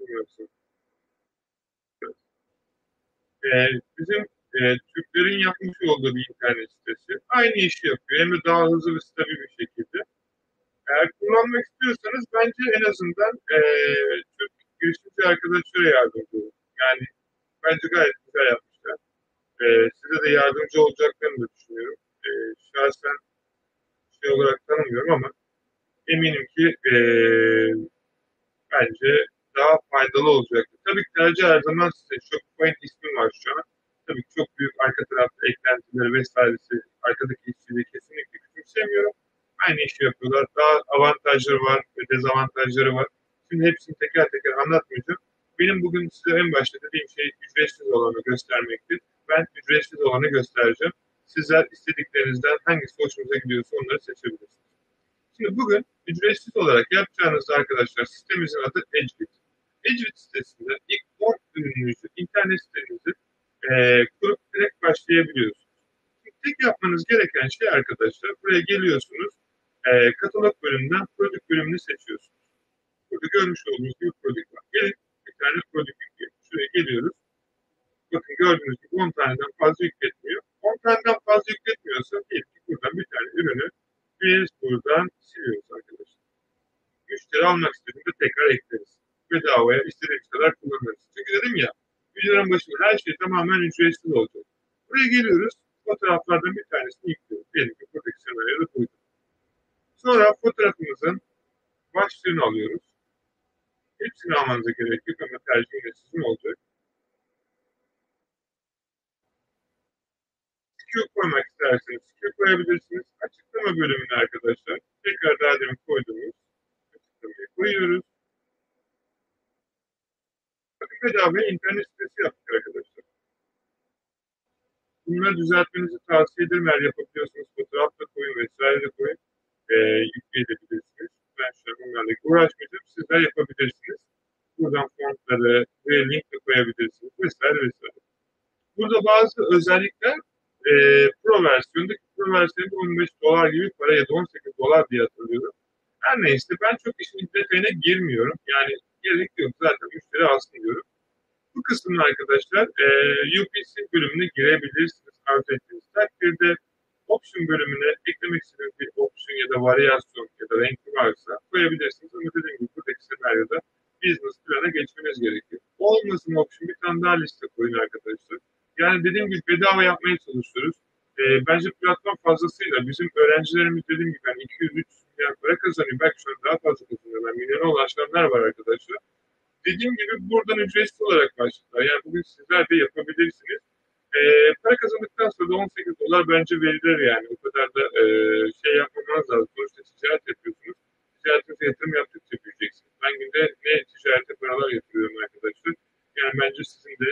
[SPEAKER 3] Bilmiyorsun. Ee, bizim e, Türklerin yapmış olduğu bir internet sitesi. Aynı işi yapıyor. Hem de daha hızlı ve stabil bir şekilde. Eğer kullanmak istiyorsanız bence en azından e, Türk girişimci arkadaşlara yardımcı olun. Yani bence gayet güzel yapmışlar. E, size de yardımcı olacaklarını da düşünüyorum. E, şahsen şey olarak tanımıyorum ama eminim ki e, bence faydalı olacaktır. Tabii ki tercih her zaman size. Shopify'in ismi var şu an. Tabii ki çok büyük arka tarafta eklentileri vesairesi, arkadaki işçiliği kesinlikle küçümsemiyorum. Aynı işi yapıyorlar. Daha avantajları var ve dezavantajları var. Şimdi hepsini teker teker anlatmayacağım. Benim bugün size en başta dediğim şey ücretsiz olanı göstermektir. Ben ücretsiz olanı göstereceğim. Sizler istediklerinizden hangisi hoşunuza gidiyorsa onları seçebilirsiniz. Şimdi bugün ücretsiz olarak yapacağınız arkadaşlar sitemizin adı Edgebit. Edgebit sitesinde ilk 10 ürününüzü, internet sitenizi e, kurup direkt başlayabiliyorsunuz. Tek yapmanız gereken şey arkadaşlar buraya geliyorsunuz. e, katalog bölümünden prodük bölümünü seçiyorsunuz. Burada görmüş olduğunuz gibi prodük var. Gelin bir tane prodük yükleyelim. Şuraya geliyoruz. Bakın gördüğünüz gibi 10 taneden fazla yükletmiyor. 10 taneden fazla yükletmiyorsa diyelim ki buradan bir tane ürünü biz buradan siliyoruz arkadaşlar. Müşteri almak istediğinde tekrar ekleriz. Bedavaya istediğimiz kadar kullanırız. Çünkü dedim ya videonun başında her şey tamamen ücretsiz olacak. Buraya geliyoruz. Fotoğraflardan bir tanesini yüklüyoruz. Diyelim ki buradaki senaryoda buydu. Sonra fotoğrafımızın başlığını alıyoruz. Hepsini almanıza gerek yok ama tercih yine sizin olacak. Q koymak isterseniz Q koyabilirsiniz. Açıklama bölümüne arkadaşlar. Tekrar daha demin koyduğumuz açıklamayı koyuyoruz. Bakın bedava internet sitesi yaptık arkadaşlar. Bunları düzeltmenizi tavsiye ederim. Eğer yapabiliyorsanız fotoğraf da koyun vesaire de koyun. E, yükleyebilirsiniz. Ben şu an bunlarla uğraşmayacağım. Sizler yapabilirsiniz. Buradan fontları ve link de koyabilirsiniz vesaire vesaire. Burada bazı özellikler e, Pro versiyondaki Pro versiyonda 15 dolar gibi para ya da 18 dolar diye hatırlıyorum. Her neyse ben çok işin detayına girmiyorum. Yani gerek yok zaten müşteri alsın. Bu kısmın arkadaşlar e, UPC bölümüne girebilirsiniz arzu ettiğiniz takdirde. Option bölümüne eklemek istediğiniz bir option ya da varyasyon ya da renk varsa koyabilirsiniz. Ama dediğim gibi buradaki senaryoda business plana geçmeniz gerekiyor. Olmasın option bir tane daha liste koyun arkadaşlar. Yani dediğim gibi bedava yapmaya çalışıyoruz. E, bence platform fazlasıyla bizim öğrencilerimiz dediğim gibi yani 200-300 milyon para kazanıyor. Belki şu an daha fazla kazanıyorlar. Milyona ulaşanlar var arkadaşlar. Dediğim gibi buradan ücretsiz olarak başladılar. Yani bugün sizler de yapabilirsiniz. E, para kazandıktan sonra da 18 dolar bence verilir yani. O kadar da e, şey yapmamanız lazım. Sonuçta ticaret yapıyorsunuz. Ticaretinize yatırım yaptıkça büyüyeceksiniz. Ben günde ne ticarete paralar yatırıyorum arkadaşlar. Yani bence sizin de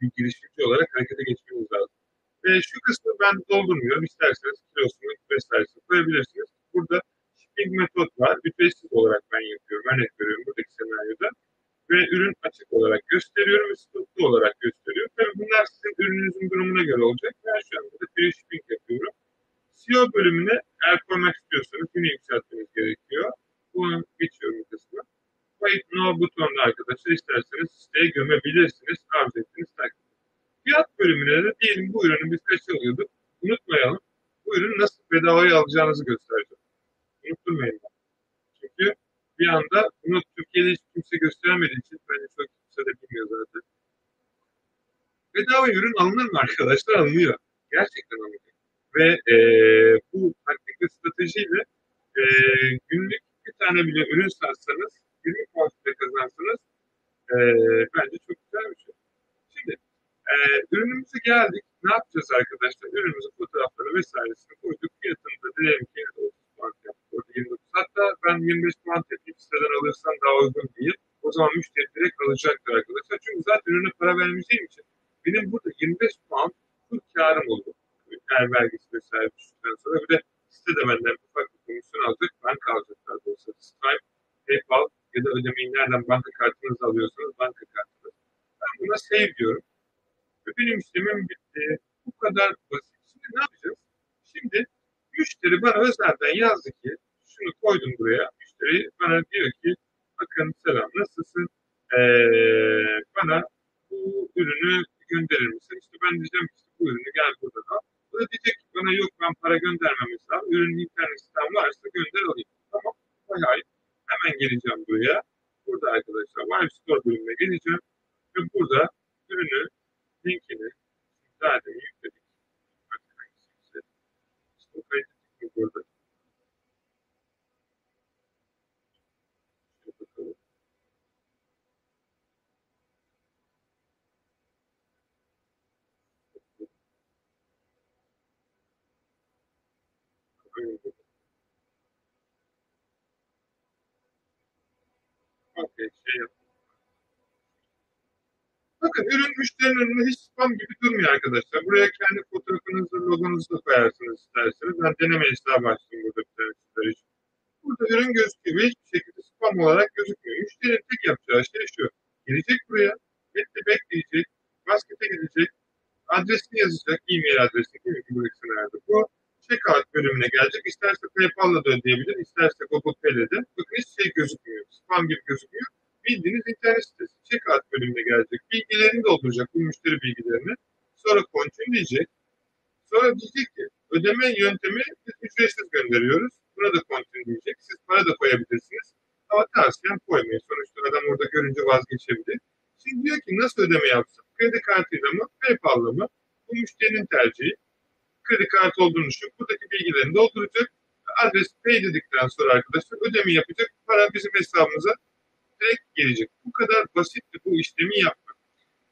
[SPEAKER 3] bir girişimci olarak harekete geçmeniz lazım. Ve şu kısmı ben doldurmuyorum. İsterseniz kilosunu vesairesini koyabilirsiniz. Burada shipping metot var. Ücretsiz olarak ben yapıyorum. Örnek veriyorum buradaki senaryoda. Ve ürün açık olarak gösteriyorum ve stoklu olarak gösteriyorum. Tabii bunlar sizin ürününüzün durumuna göre olacak. Ben şu an burada free shipping yapıyorum. SEO bölümüne eğer koymak istiyorsanız yine yükseltmeniz gerekiyor. Bunu geçiyorum kısmı. Wait No butonunda arkadaşlar isterseniz siteye gömebilirsiniz. Arzu ettiğiniz takdirde. Fiyat bölümüne de diyelim bu ürünü biz kaç alıyorduk? Unutmayalım. Bu ürünü nasıl bedavaya alacağınızı göstereceğim. Unutturmayın. Çünkü bir anda bunu Türkiye'de hiç kimse göstermediği için bence çok kimse de bilmiyor zaten. Bedava ürün alınır mı arkadaşlar? Alınıyor. Gerçekten alınıyor. Ve e, bu taktik ve stratejiyle e, günlük bir tane bile ürün satsanız 20 puan kazansanız e, bence çok güzel bir şey. Şimdi e, ürünümüze geldik. Ne yapacağız arkadaşlar? Ürünümüzün fotoğrafları vesairesini koyduk. Fiyatını da diyelim ki 30 29. Hatta ben 25 puan yapayım. Siteden alırsan daha uygun değil. O zaman müşteri direkt alacaktır arkadaşlar. Çünkü zaten ürüne para vermeyeceğim için benim burada 25 puan full karım oldu. Her vergisi vesaire düştükten sonra bir de site de benden ufak bir komisyon alacak. Banka alacaklar da olsa. Stripe, PayPal ya da ödemeyi nereden banka kartınızı alıyorsanız banka kartınız. Ben buna save diyorum. Ve benim işlemim bitti. Bu kadar basit. Şimdi ne yapacağız? Şimdi müşteri bana özelden yazdı ki şunu koydum buraya. Müşteri bana diyor ki bakın selam nasılsın? Ee, bana bu ürünü gönderir misin? İşte ben diyeceğim ki bu ürünü gel buradan al. O da diyecek ki bana yok ben para göndermemiz lazım. Ürünün internet sitem varsa gönder alayım. Tamam. Hay hay. Hemen geleceğim buraya. Burada arkadaşlar Live Store bölümüne geleceğim. Ve burada ürünü linkini zaten yükledik. Bakın hangisiyse. İşte o kaydettik burada. Şöyle bakalım. Okey, şey yap. Bakın müşterinin önünde hiç spam gibi durmuyor arkadaşlar. Buraya kendi fotoğrafınızı, logonuzu da koyarsınız isterseniz. Ben deneme hesabı açtım burada sizler için. Burada ürün gözüküyor ve hiçbir şekilde spam olarak gözükmüyor. Müşterinin tek yapacağı şey şu. Gelecek buraya, bekle bekleyecek, baskete gidecek, adresini yazacak, e-mail adresini değil mi? Buradaki senaryoda bu. checkout bölümüne gelecek. İsterse PayPal'la da ödeyebilir, isterse Google Pay'le de. Bakın hiç şey gözükmüyor. Spam gibi gözükmüyor. Bildiğiniz internet sitesi. Checkout bölümüne gelecek. Bilgilerini dolduracak bu müşteri bilgilerini. Sonra continue diyecek. Sonra diyecek ki ödeme yöntemi biz ücretsiz gönderiyoruz. Buna da continue diyecek. Siz para da koyabilirsiniz. Ama tavsiyem koymayın. Sonuçta adam orada görünce vazgeçebilir. Şimdi diyor ki nasıl ödeme yapsın? Kredi kartıyla mı? PayPal'la mı? Bu müşterinin tercihi. Kredi kartı olduğunu düşün. Buradaki bilgilerini dolduracak. Adres pay dedikten sonra arkadaşlar ödeme yapacak. Para bizim hesabımıza direkt gelecek. Bu kadar basitti bu işlemi yapmak.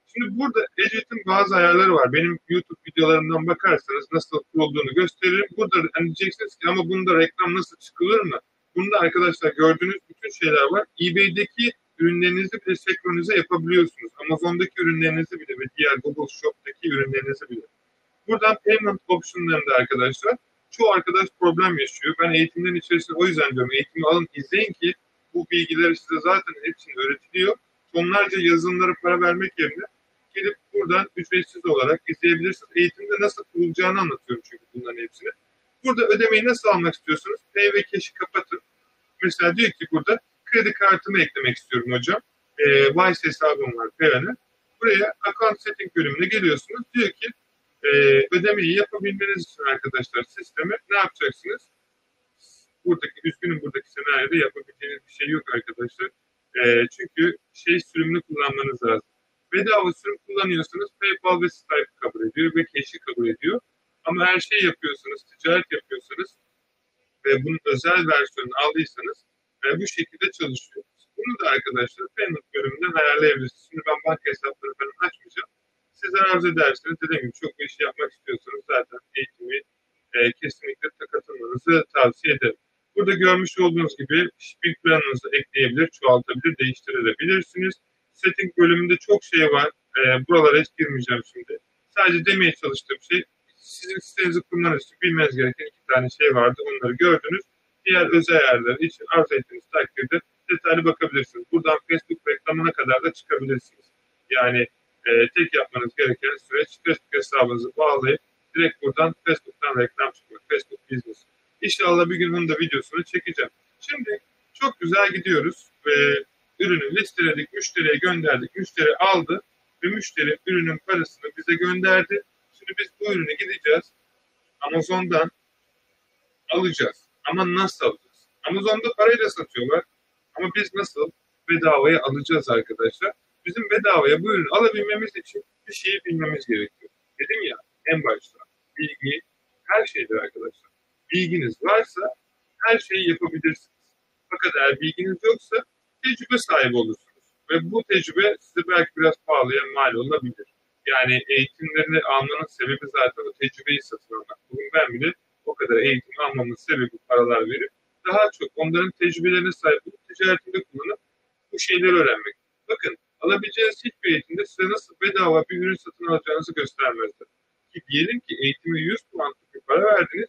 [SPEAKER 3] Şimdi burada Ecevit'in bazı ayarları var. Benim YouTube videolarımdan bakarsanız nasıl kurulduğunu gösteririm. Burada hani diyeceksiniz ki ama bunda reklam nasıl çıkılır mı? Bunda arkadaşlar gördüğünüz bütün şeyler var. eBay'deki ürünlerinizi bile senkronize yapabiliyorsunuz. Amazon'daki ürünlerinizi bile ve diğer Google Shop'taki ürünlerinizi bile. Buradan payment optionlarında arkadaşlar çoğu arkadaş problem yaşıyor. Ben eğitimlerin içerisinde o yüzden diyorum eğitimi alın izleyin ki bu bilgiler size zaten hepsini öğretiliyor. Tonlarca yazılımlara para vermek yerine gelip buradan ücretsiz olarak izleyebilirsiniz. Eğitimde nasıl kurulacağını anlatıyorum çünkü bunların hepsini. Burada ödemeyi nasıl almak istiyorsunuz? Pay ve cash'i kapatın. Mesela diyor ki burada kredi kartımı eklemek istiyorum hocam. E, Wise hesabım var Peren'e. Buraya account setting bölümüne geliyorsunuz. Diyor ki e, ödemeyi yapabilmeniz için arkadaşlar sisteme ne yapacaksınız? Buradaki, üzgünüm buradaki senaryoda yapabileceğiniz bir şey yok arkadaşlar. E, çünkü şey sürümünü kullanmanız lazım. Bedava sürüm kullanıyorsanız PayPal ve Stripe kabul ediyor ve Cash'i kabul ediyor. Ama her şey yapıyorsanız, ticaret yapıyorsanız ve bunun özel versiyonunu aldıysanız e, bu şekilde çalışıyor. Bunu da arkadaşlar payment bölümünden ayarlayabilirsiniz. Şimdi ben banka hesapları falan açmayacağım. Sizler arzu ederseniz dediğim gibi çok bir iş yapmak istiyorsanız zaten eğitimi e, kesinlikle katılmanızı tavsiye ederim. Burada görmüş olduğunuz gibi shipping planınızı ekleyebilir, çoğaltabilir, değiştirebilirsiniz. Setting bölümünde çok şey var. E, buralara hiç girmeyeceğim şimdi. Sadece demeye çalıştığım şey sizin sitenizi kurmanız için bilmeniz gereken iki tane şey vardı. Onları gördünüz. Diğer özel ayarlar için arzu ettiğiniz takdirde detaylı bakabilirsiniz. Buradan Facebook reklamına kadar da çıkabilirsiniz. Yani e, tek yapmanız gereken süreç Facebook hesabınızı bağlayıp direkt buradan Facebook'tan reklam çıkmak. Facebook Business. İnşallah bir gün bunun da videosunu çekeceğim. Şimdi çok güzel gidiyoruz ve ürünü listeledik, müşteriye gönderdik. Müşteri aldı ve müşteri ürünün parasını bize gönderdi. Şimdi biz bu ürünü gideceğiz Amazon'dan alacağız. Ama nasıl alacağız? Amazon'da parayla satıyorlar. Ama biz nasıl bedavaya alacağız arkadaşlar? Bizim bedavaya bu ürünü alabilmemiz için bir şeyi bilmemiz gerekiyor. Dedim ya en başta bilgi her şeydir arkadaşlar. Bilginiz varsa her şeyi yapabilirsiniz. Fakat eğer bilginiz yoksa tecrübe sahibi olursunuz. Ve bu tecrübe size belki biraz pahalıya mal olabilir. Yani eğitimlerini almanın sebebi zaten o tecrübeyi satın almak. Bugün ben bile o kadar eğitim almamın sebebi paralar verip daha çok onların tecrübelerine sahip olup ticaretinde kullanıp bu şeyleri öğrenmek. Bakın alabileceğiniz hiçbir eğitimde size nasıl bedava bir ürün satın alacağınızı göstermezler. Ki diyelim ki eğitime 100 puanlık bir para verdiniz.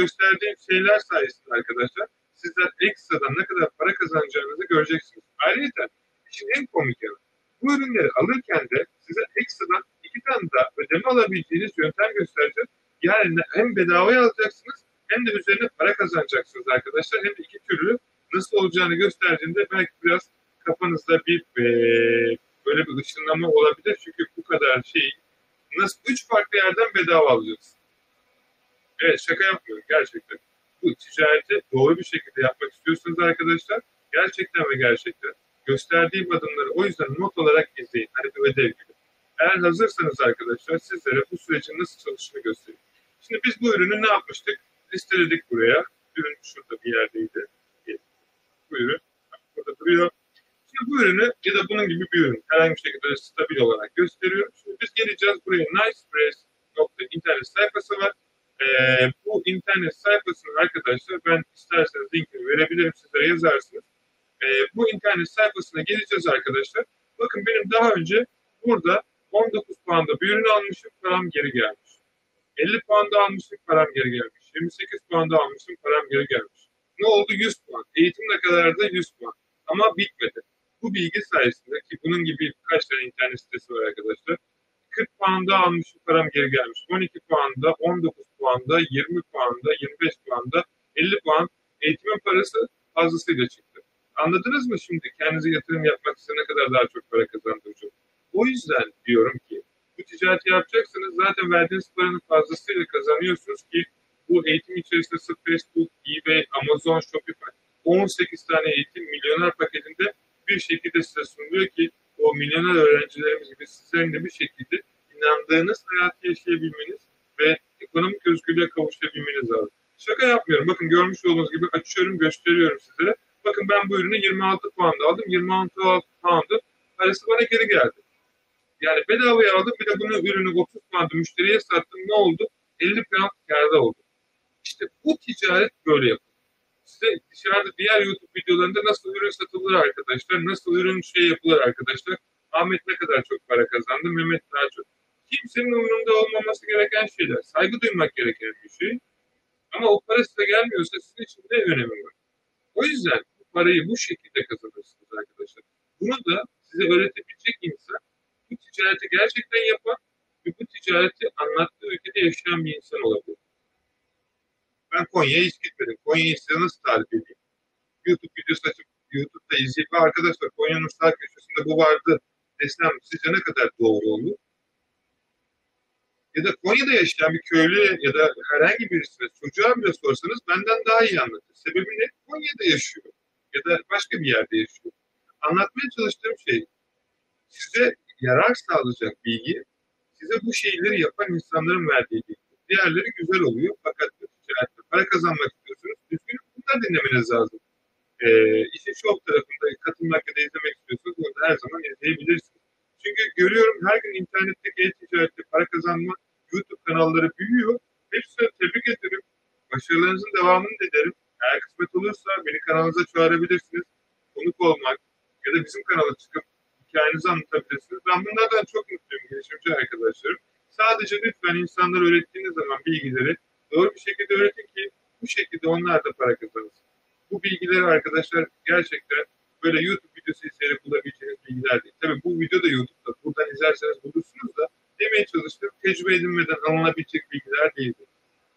[SPEAKER 3] Gösterdiğim şeyler sayesinde arkadaşlar sizler ekstradan ne kadar para kazanacağınızı göreceksiniz. Ayrıca işin en komik yanı bu ürünleri alırken de size ekstradan iki tane daha ödeme alabileceğiniz yöntem göstereceğiz. Yani hem bedavaya alacaksınız hem de üzerine para kazanacaksınız arkadaşlar. Hem iki türlü nasıl olacağını gösterdiğinde belki biraz kafanızda bir e, böyle bir ışınlama olabilir. Çünkü bu kadar şey nasıl üç farklı yerden bedava alacaksın. Evet şaka yapmıyorum gerçekten. Bu ticareti doğru bir şekilde yapmak istiyorsunuz arkadaşlar. Gerçekten ve gerçekten gösterdiğim adımları o yüzden not olarak izleyin. Hani bir ödev gibi. Eğer hazırsanız arkadaşlar sizlere bu sürecin nasıl çalıştığını göstereyim. Şimdi biz bu ürünü ne yapmıştık? Listeledik buraya. Ürün şurada bir yerdeydi. Bu ürün burada duruyor. Şimdi bu ürünü ya da bunun gibi bir ürün herhangi bir şekilde stabil olarak gösteriyor. Şimdi biz geleceğiz buraya nicepress internet sayfası var. Ee, bu internet sayfasını arkadaşlar ben isterseniz linkini verebilirim sizlere yazarsınız. Ee, bu internet sayfasına geleceğiz arkadaşlar. Bakın benim daha önce burada 19 puanda bir ürün almışım param geri gelmiş. 50 puanda almışım param geri gelmiş. 28 puanda almışım param geri gelmiş. Ne oldu? 100 puan. Eğitim ne kadar da 100 puan. Ama bitmedi. Bu bilgi sayesinde ki bunun gibi birkaç tane internet sitesi var arkadaşlar. 40 puanda almışım param geri gelmiş. 12 puanda, 19 puanda, 20 puanda, 25 puanda, 50 puan eğitimin parası fazlasıyla çıktı. Anladınız mı şimdi? Kendinize yatırım yapmak size ne kadar daha çok para kazandıracak? O yüzden diyorum ki bu ticareti yapacaksınız. Zaten verdiğiniz paranın fazlasıyla kazanıyorsunuz ki bu eğitim içerisinde Facebook, eBay, Amazon, Shopify 18 tane eğitim milyoner paketinde bir şekilde size sunuluyor ki o milyoner öğrencilerimiz gibi sizlerin de bir şekilde inandığınız hayatı yaşayabilmeniz ve ekonomik özgürlüğe kavuşabilmeniz lazım. Şaka yapmıyorum. Bakın görmüş olduğunuz gibi açıyorum, gösteriyorum sizlere. Bakın ben bu ürünü 26 puanda aldım. 26 puandı. Parası bana geri geldi. Yani bedavaya aldım bir de bunu ürünü 30 puanda müşteriye sattım. Ne oldu? 50 puan kârda oldu. İşte bu ticaret böyle yapılır. Size dışarıda diğer YouTube videolarında nasıl ürün satılır arkadaşlar, nasıl ürün şey yapılır arkadaşlar. Ahmet ne kadar çok para kazandı, Mehmet daha çok. Kimsenin umurunda olmaması gereken şeyler. Saygı duymak gereken bir şey. Ama o para size gelmiyorsa sizin için ne önemi var? O yüzden bu parayı bu şekilde kazanırsınız arkadaşlar. Bunu da size öğretebilecek insan bu ticareti gerçekten yapan ve bu ticareti anlattığı ülkede yaşayan bir insan olabilir. Ben Konya'ya hiç gitmedim. Konya'yı size nasıl tarif edeyim? YouTube videosu açıp YouTube'da izleyip arkadaşlar Konya'nın sağ köşesinde bu vardı desem sizce ne kadar doğru olur? Ya da Konya'da yaşayan bir köylü ya da herhangi birisine çocuğa bile sorsanız benden daha iyi anlatır. Sebebi ne? Konya'da yaşıyor. Ya da başka bir yerde yaşıyor. Anlatmaya çalıştığım şey size yarar sağlayacak bilgi, size bu şeyleri yapan insanların verdiği bilgi. Diğerleri güzel oluyor fakat ticarette para kazanmak istiyorsunuz. Düzgün bunları dinlemeniz lazım. Ee, işin şov tarafında katılmak ya da izlemek istiyorsanız orada her zaman izleyebilirsiniz. Çünkü görüyorum her gün internetteki e-ticarette para kazanma YouTube kanalları büyüyor. Hepsine tebrik ederim. Başarılarınızın devamını dilerim. Eğer kısmet olursa beni kanalınıza çağırabilirsiniz. Konuk olmak ya da bizim kanala çıkıp hikayenizi anlatabilirsiniz. Ben bunlardan çok mutluyum girişimci arkadaşlarım. Sadece lütfen insanlara öğrettiğiniz zaman bilgileri doğru bir şekilde öğretin ki bu şekilde onlar da para kazansın. Bu bilgileri arkadaşlar gerçekten böyle YouTube videosu izleyerek bulabileceğiniz bilgiler değil. Tabii bu video da YouTube'da. Buradan izlerseniz bulursunuz da demeye çalıştığım tecrübe edinmeden alınabilecek bilgiler değildir.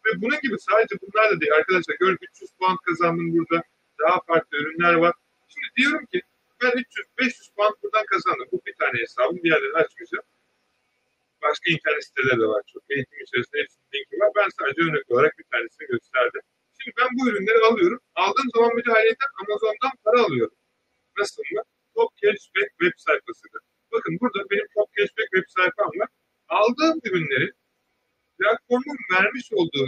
[SPEAKER 3] Ve bunun gibi sadece bunlar da değil. Arkadaşlar görün 300 puan kazandım burada. Daha farklı ürünler var. Şimdi diyorum ki ben 300-500 puan buradan kazandım. Bu bir tane hesabım. Diğerlerini açmayacağım. Başka internet siteleri de var çok. Eğitim içerisinde hepsinin linki var. Ben sadece örnek olarak bir tanesini gösterdim. Şimdi ben bu ürünleri alıyorum. Aldığım zaman müdahaleden Amazon'dan para alıyorum. Nasıl mı? Top Cashback web sayfasında. Bakın burada benim Top Cashback web sayfam var. Aldığım ürünleri platformun vermiş olduğu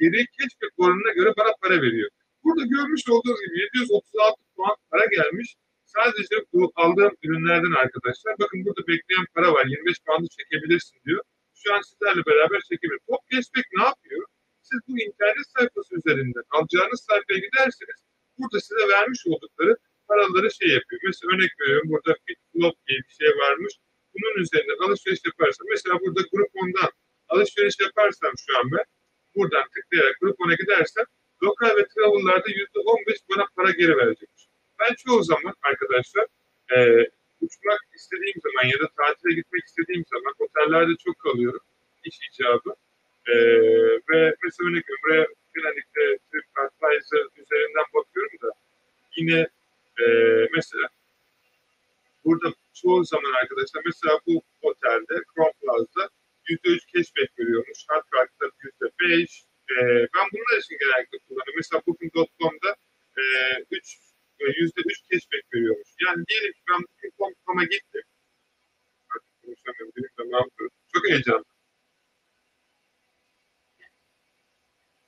[SPEAKER 3] geri cashback oranına göre bana para veriyor. Burada görmüş olduğunuz gibi 736 puan para gelmiş. Sadece bu aldığım ürünlerden arkadaşlar. Bakın burada bekleyen para var. 25 puanı çekebilirsin diyor. Şu an sizlerle beraber çekebilirim. Top Cashback ne yapıyor? Siz bu internet sayfası üzerinden alacağınız sayfaya giderseniz burada size vermiş oldukları paraları şey yapıyor. Mesela örnek veriyorum burada FitFlop diye bir şey varmış. Bunun üzerinden alışveriş yaparsam mesela burada Groupon'dan alışveriş yaparsam şu an ben buradan tıklayarak Groupon'a gidersem lokal ve travel'larda %15 bana para geri verecekmiş. Ben çoğu zaman arkadaşlar e, uçmak istediğim zaman ya da tatile gitmek istediğim zaman otellerde çok kalıyorum iş icabı. E, ve mesela örnek buraya genellikle TripAdvisor üzerinden bakıyorum da yine e, mesela burada çoğu zaman arkadaşlar mesela bu otelde Crown Plaza'da %3 cashback veriyormuş. Hard Rock'ta %5. E, ben bunlar için genellikle kullanıyorum. Mesela Booking.com'da e, 3 %3 cashback veriyormuş. Yani diyelim ki ben Booking.com'a gittim. Artık konuşamıyorum. Benim de Çok heyecanlı.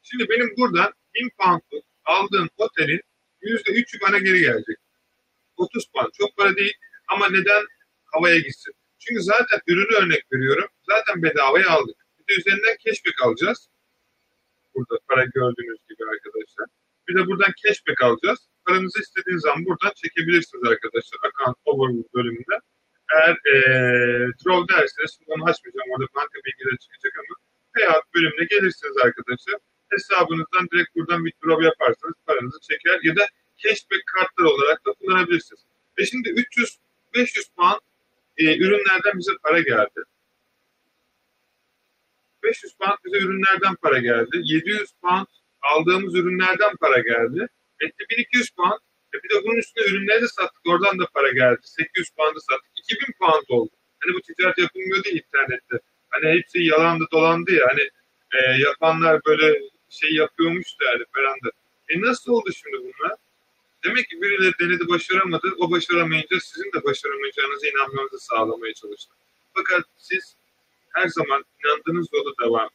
[SPEAKER 3] Şimdi benim buradan 1000 poundluk aldığım otelin %3'ü bana geri gelecek. 30 pound. Çok para değil ama neden havaya gitsin? Çünkü zaten ürünü örnek veriyorum. Zaten bedavaya aldık. Bir de üzerinden cashback alacağız. Burada para gördüğünüz gibi arkadaşlar. Bir de buradan cashback alacağız. Paranızı istediğiniz zaman buradan çekebilirsiniz arkadaşlar. Account overview bölümünde. Eğer ee, draw derseniz onu açmayacağım. Orada banka bilgileri çıkacak ama payout bölümüne gelirsiniz arkadaşlar. Hesabınızdan direkt buradan bir draw yaparsanız paranızı çeker ya da cashback kartlar olarak da kullanabilirsiniz. Ve şimdi 300 500 puan e, ürünlerden bize para geldi. 500 pound bize ürünlerden para geldi. 700 pound aldığımız ürünlerden para geldi. Etti 1200 pound. E bir de bunun üstüne ürünleri de sattık. Oradan da para geldi. 800 pound'ı sattık. 2000 pound oldu. Hani bu ticaret yapılmıyor değil internette. Hani hepsi yalandı dolandı ya. Hani e, yapanlar böyle şey yapıyormuş yani falan da. E nasıl oldu şimdi bunlar? Demek ki birileri denedi başaramadı. O başaramayınca sizin de başaramayacağınıza inanmanızı sağlamaya çalıştı. Fakat siz her zaman inandığınız yolda devam.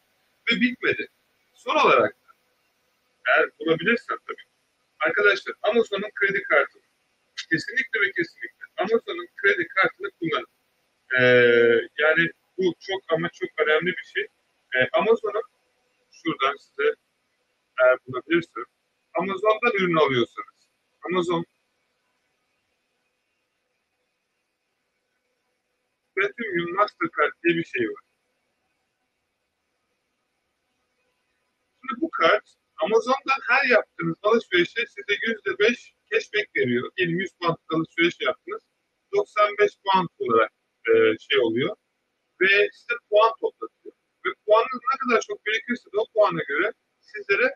[SPEAKER 3] Ve bitmedi. Son olarak eğer bulabilirsen tabii. Arkadaşlar Amazon'un kredi kartı. Kesinlikle ve kesinlikle Amazon'un kredi kartını kullanın. Ee, yani bu çok ama çok önemli bir şey. Ee, Amazon'un şuradan size eğer bulabilirsem Amazon'dan ürün alıyorsanız Amazon Platinum Mastercard diye bir şey var. Şimdi bu kart Amazon'dan her yaptığınız alışverişe size yüzde beş cashback veriyor. Diyelim 100 pound alışveriş yaptınız. 95 pound olarak e, şey oluyor. Ve size puan toplatıyor. Ve puanınız ne kadar çok birikirse de o puana göre sizlere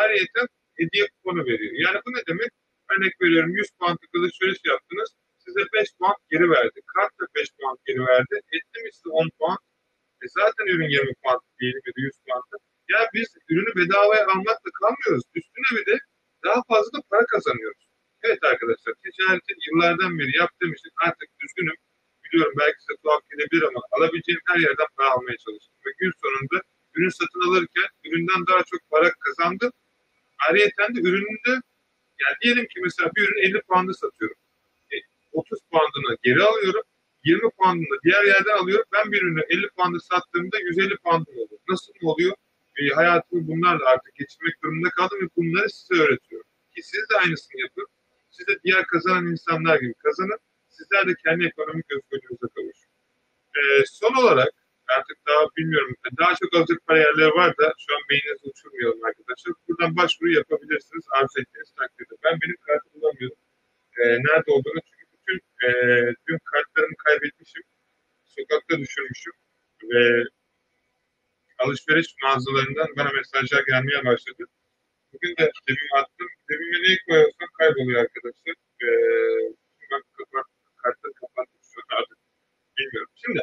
[SPEAKER 3] ayrıyeten hediye kuponu veriyor. Yani bu ne demek? Örnek veriyorum 100 puanlık alışveriş yaptınız. Size 5 puan geri verdi. Kart da 5 puan geri verdi. Etti mi size 10 puan? E zaten ürün 20 puan ya da 100 puandı. Ya biz ürünü bedavaya almakla kalmıyoruz. Üstüne bir de daha fazla da para kazanıyoruz. Evet arkadaşlar ticareti yıllardan beri yaptığım için artık düzgünüm. Biliyorum belki size tuhaf gelebilir ama alabileceğim her yerden para almaya çalıştım. Ve gün sonunda ürün satın alırken üründen daha çok para kazandım. Ayrıca de ürününde yani diyelim ki mesela bir ürün 50 puanlı satıyorum. E, 30 puanını geri alıyorum. 20 puanını diğer yerden alıyorum. Ben bir ürünü 50 puanlı sattığımda 150 puanlı oluyor. Nasıl oluyor? E, hayatımı bunlarla artık geçirmek durumunda kaldım ve bunları size öğretiyorum. Ki siz de aynısını yapın. Siz de diğer kazanan insanlar gibi kazanın. Sizler de kendi ekonomik özgürlüğünüze kavuşun. E, son olarak artık daha bilmiyorum daha çok alacak para yerleri var da şu an beyninizi uçurmayalım arkadaşlar. Buradan başvuru yapabilirsiniz arzu ettiğiniz takdirde. Ben benim kartı bulamıyorum. E, nerede olduğunu çünkü bütün e, tüm kartlarımı kaybetmişim. Sokakta düşürmüşüm ve alışveriş mağazalarından bana mesajlar gelmeye başladı. Bugün de cebime attım. Cebime neyi koyarsam kayboluyor arkadaşlar. Ee, ben kapat, kartları şu an artık. Bilmiyorum. Şimdi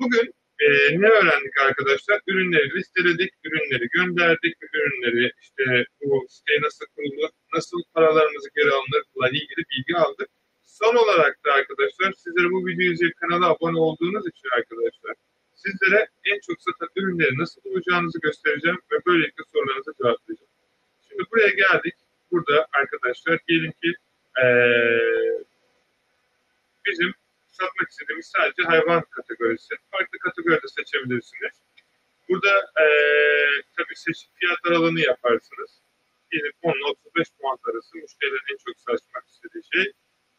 [SPEAKER 3] bugün e, ne öğrendik arkadaşlar? Ürünleri listeledik, ürünleri gönderdik, ürünleri işte bu siteye nasıl kurulur, nasıl paralarımızı geri alınırla ilgili bilgi aldık. Son olarak da arkadaşlar sizlere bu videoyu kanala abone olduğunuz için arkadaşlar sizlere en çok satan ürünleri nasıl bulacağınızı göstereceğim ve böylelikle sorularınızı cevaplayacağım. Şimdi buraya geldik. Burada arkadaşlar diyelim ki ee, bizim satmak istediğimiz sadece hayvan kategorisi. Farklı kategoride seçebilirsiniz. Burada ee, tabii seçim fiyat aralığını yaparsınız. Diyelim 10 ile 35 puan arası müşterilerin en çok saçmak istediği şey.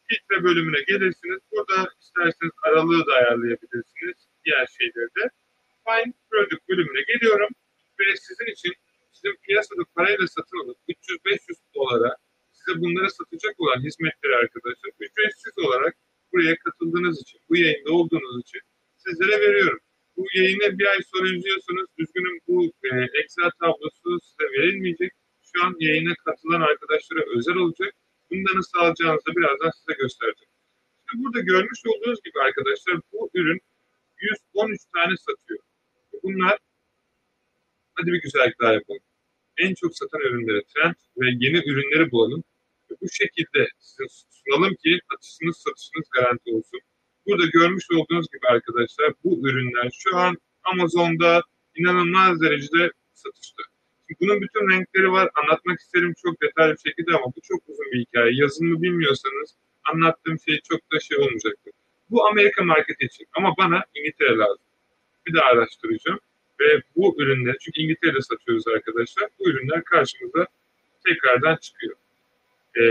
[SPEAKER 3] Filtre bölümüne gelirsiniz. Burada isterseniz aralığı da ayarlayabilirsiniz. Diğer şeyleri de. Find Product bölümüne geliyorum ve sizin için sizin piyasada parayla satın alıp 300-500 dolara size bunları satacak olan hizmetleri arkadaşlar ücretsiz olarak buraya katıldığınız için, bu yayında olduğunuz için sizlere veriyorum. Bu yayını bir ay sonra izliyorsunuz. Üzgünüm bu e, Excel tablosu size verilmeyecek. Şu an yayına katılan arkadaşlara özel olacak. Bunu da nasıl alacağınızı birazdan size göstereceğim. Şimdi burada görmüş olduğunuz gibi arkadaşlar bu ürün 113 tane satıyor. Bunlar hadi bir güzellik daha yapalım. En çok satan ürünleri trend ve yeni ürünleri bulalım. Bu şekilde size sunalım ki satışınız satışınız garanti olsun. Burada görmüş olduğunuz gibi arkadaşlar bu ürünler şu an Amazon'da inanılmaz derecede satışta. Şimdi bunun bütün renkleri var. Anlatmak isterim çok detaylı bir şekilde ama bu çok uzun bir hikaye. Yazılımı bilmiyorsanız anlattığım şey çok da şey olmayacaktır. Bu Amerika marketi için ama bana İngiltere lazım. Bir daha araştıracağım. Ve bu ürünler, çünkü İngiltere'de satıyoruz arkadaşlar, bu ürünler karşımıza tekrardan çıkıyor. Ee,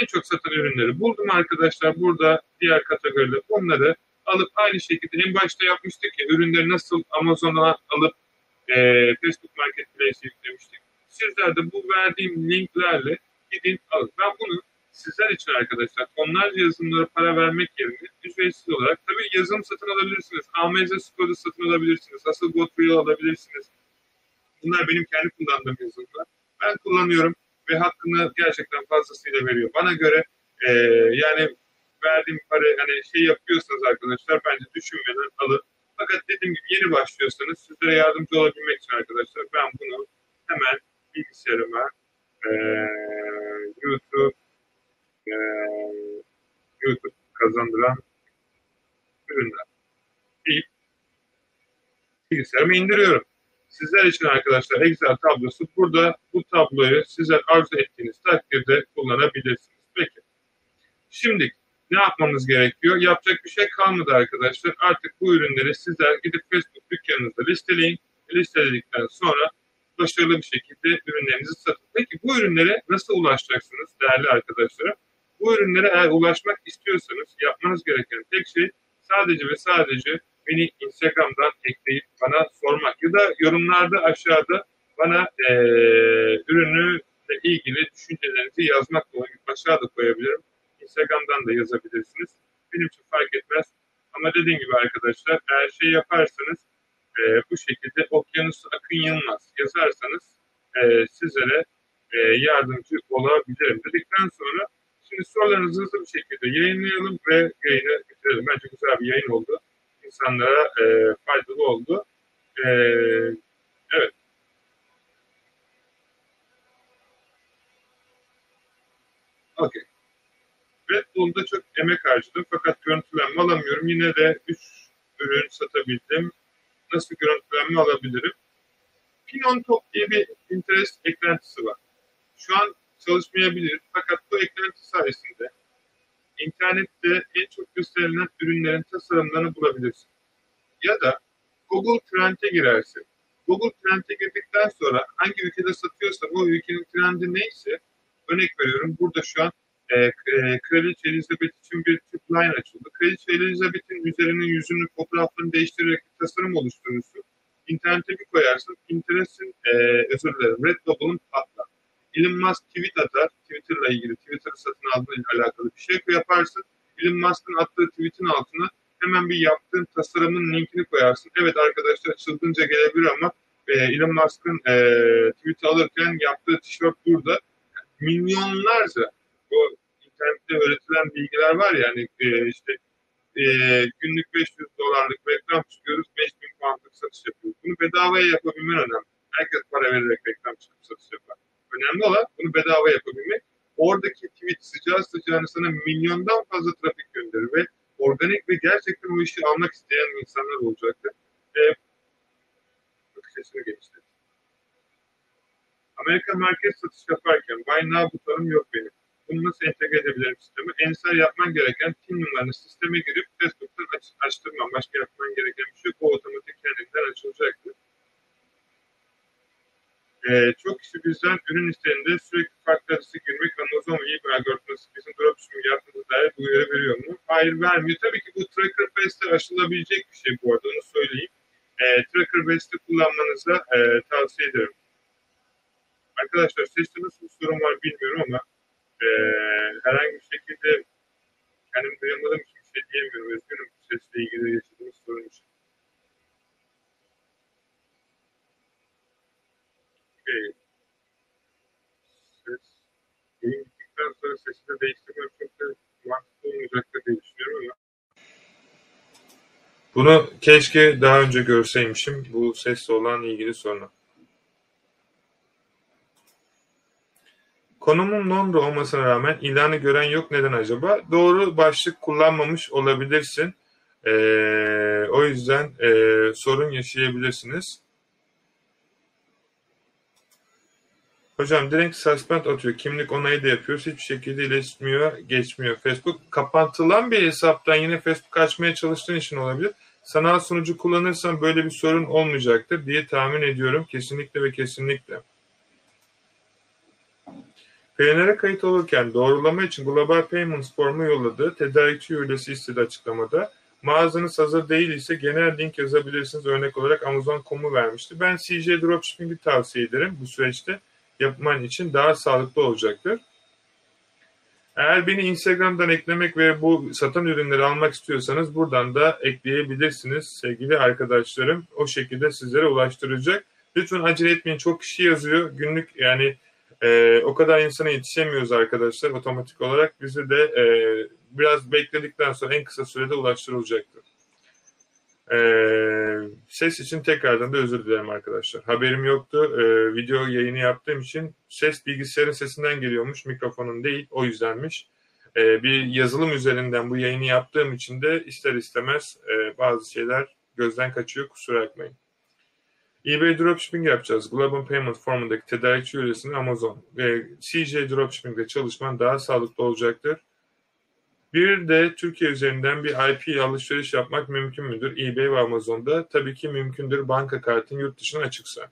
[SPEAKER 3] en çok satan ürünleri buldum arkadaşlar. Burada diğer kategoride onları alıp aynı şekilde en başta yapmıştık ya ürünleri nasıl Amazon'a alıp e, Facebook Marketplace'e yüklemiştik. Sizler de bu verdiğim linklerle gidin alın. Ben bunu sizler için arkadaşlar onlarca yazılımlara para vermek yerine ücretsiz olarak tabii yazılım satın alabilirsiniz. AMZ Score'u satın alabilirsiniz. Asıl Godfrey'i alabilirsiniz. Bunlar benim kendi kullandığım yazılımlar. Ben kullanıyorum ve hakkını gerçekten fazlasıyla veriyor. Bana göre e, yani verdiğim para hani şey yapıyorsanız arkadaşlar bence düşünmeden alın. Fakat dediğim gibi yeni başlıyorsanız sizlere yardımcı olabilmek için arkadaşlar ben bunu hemen bilgisayarıma e, YouTube e, YouTube kazandıran ürünler deyip bilgisayarıma indiriyorum. Sizler için arkadaşlar Excel tablosu burada bu tabloyu sizler arzu ettiğiniz takdirde kullanabilirsiniz. Peki. Şimdi ne yapmamız gerekiyor? Yapacak bir şey kalmadı arkadaşlar. Artık bu ürünleri sizler gidip Facebook dükkanınızda listeleyin. Listeledikten sonra başarılı bir şekilde ürünlerinizi satın. Peki bu ürünlere nasıl ulaşacaksınız değerli arkadaşlar? Bu ürünlere eğer ulaşmak istiyorsanız yapmanız gereken tek şey sadece ve sadece beni Instagram'dan ekleyip bana sormak ya da yorumlarda aşağıda bana e, ürünü ilgili düşüncelerinizi yazmak da aşağıda koyabilirim. Instagram'dan da yazabilirsiniz. Benim için fark etmez. Ama dediğim gibi arkadaşlar eğer şey yaparsanız e, bu şekilde Okyanusu Akın Yılmaz yazarsanız e, sizlere e, yardımcı olabilirim dedikten sonra şimdi sorularınızı hızlı bir şekilde yayınlayalım ve yayını bitirelim. Bence güzel bir yayın oldu. İnsanlara e, faydalı oldu. E, evet. Okey. Red Bull'da çok emek harcadım fakat görüntülenme alamıyorum. Yine de 3 ürün satabildim. Nasıl görüntülenme alabilirim? Pinon Top diye bir Pinterest eklentisi var. Şu an çalışmayabilir fakat bu eklenti sayesinde internette en çok gösterilen ürünlerin tasarımlarını bulabilirsin. Ya da Google Trend'e girersin. Google Trend'e girdikten sonra hangi ülkede satıyorsa o ülkenin trendi neyse örnek veriyorum burada şu an e, e, Kraliçe Elizabeth için bir tip line açıldı. Kraliçe Elizabeth'in üzerinin yüzünün fotoğraflarını değiştirerek bir tasarım oluşturursun. İnternete bir koyarsın. Pinterest'in, e, özür dilerim, Redbubble'ın. Elon Musk tweet atar. Twitter'la ilgili, Twitter'ı satın aldığıyla alakalı bir şey yaparsın. Elon Musk'ın attığı tweet'in altına hemen bir yaptığın tasarımın linkini koyarsın. Evet arkadaşlar çılgınca gelebilir ama e, Elon Musk'ın e, tweet'i alırken yaptığı tişört burada. Milyonlarca o internette öğretilen bilgiler var ya hani e, işte e, günlük 500 dolarlık reklam çıkıyoruz 5000 poundlık satış yapıyoruz. Bunu bedavaya yapabilmen önemli. Herkes para vererek reklam çıkıp satış yapar. Önemli olan bunu bedava yapabilmek. Oradaki tweet sıcağı sıcağına sana milyondan fazla trafik gönderir ve organik ve gerçekten o işi almak isteyen insanlar olacaktır. E, bakış açısını genişletir. Amerika merkez satış yaparken Buy Now butonum yok benim. Bunu nasıl entegre edebilirim sisteme? Ensar yapman gereken TIN numaranı sisteme girip Facebook'tan aç, açtırman. Başka yapman gereken bir şey yok. O otomatik kendinden açılacaktır. Ee, çok kişi bizden ürün isteğinde sürekli farklı adresi girmek Amazon ve eBay algoritması bizim dropshipping yaptığımız dair bu uyarı veriyor mu? Hayır vermiyor. Tabii ki bu Tracker Base'de aşılabilecek bir şey bu arada onu söyleyeyim. E, Tracker Base'de kullanmanızı e, tavsiye ederim. Arkadaşlar seste nasıl bir sorun var bilmiyorum ama e, herhangi bir şekilde kendim duyamadığım için bir şey diyemiyorum. Üzgünüm sesle ilgili yaşadığımız sorun için. Okay. Ses, gittikten sonra sesi de değiştirmem çok da mantıklı olmayacaktır diye düşünüyorum bunu keşke daha önce görseymişim bu sesle olan ilgili sorunu. Konumum Londra olmasına rağmen ilanı gören yok. Neden acaba? Doğru başlık kullanmamış olabilirsin. Ee, o yüzden e, sorun yaşayabilirsiniz. Hocam direkt suspend atıyor. Kimlik onayı da yapıyoruz. Hiçbir şekilde iletişmiyor, geçmiyor. Facebook kapatılan bir hesaptan yine Facebook açmaya çalıştığın için olabilir. Sanal sunucu kullanırsan böyle bir sorun olmayacaktır diye tahmin ediyorum. Kesinlikle ve kesinlikle. PNR'e kayıt olurken doğrulama için Global Payments formu yolladığı tedarikçi üyesi istedi açıklamada. Mağazanız hazır değil ise genel link yazabilirsiniz. Örnek olarak Amazon.com'u vermişti. Ben CJ Eğer beni Instagram'dan eklemek ve bu satan ürünleri almak istiyorsanız buradan da ekleyebilirsiniz sevgili arkadaşlarım. O şekilde sizlere ulaştıracak. Lütfen acele etmeyin. Çok kişi yazıyor. Günlük yani e, o kadar insana yetişemiyoruz arkadaşlar otomatik olarak. Bizi de e, biraz bekledikten sonra en kısa sürede ulaştırılacaktır. E, ses için tekrardan da özür dilerim arkadaşlar. Haberim yoktu. E, video yayını yaptığım için ses bilgisayarın sesinden geliyormuş. Mikrofonun değil. O yüzdenmiş. E, bir yazılım üzerinden bu yayını yaptığım için de ister istemez e, bazı şeyler gözden kaçıyor. Kusura bakmayın eBay Dropshipping yapacağız. Global Payment formundaki tedarikçi üyesini Amazon ve CJ Dropshipping'de çalışman daha sağlıklı olacaktır. Bir de Türkiye üzerinden bir IP alışveriş yapmak mümkün müdür? eBay ve Amazon'da tabii ki mümkündür banka kartın yurt dışına açıksa.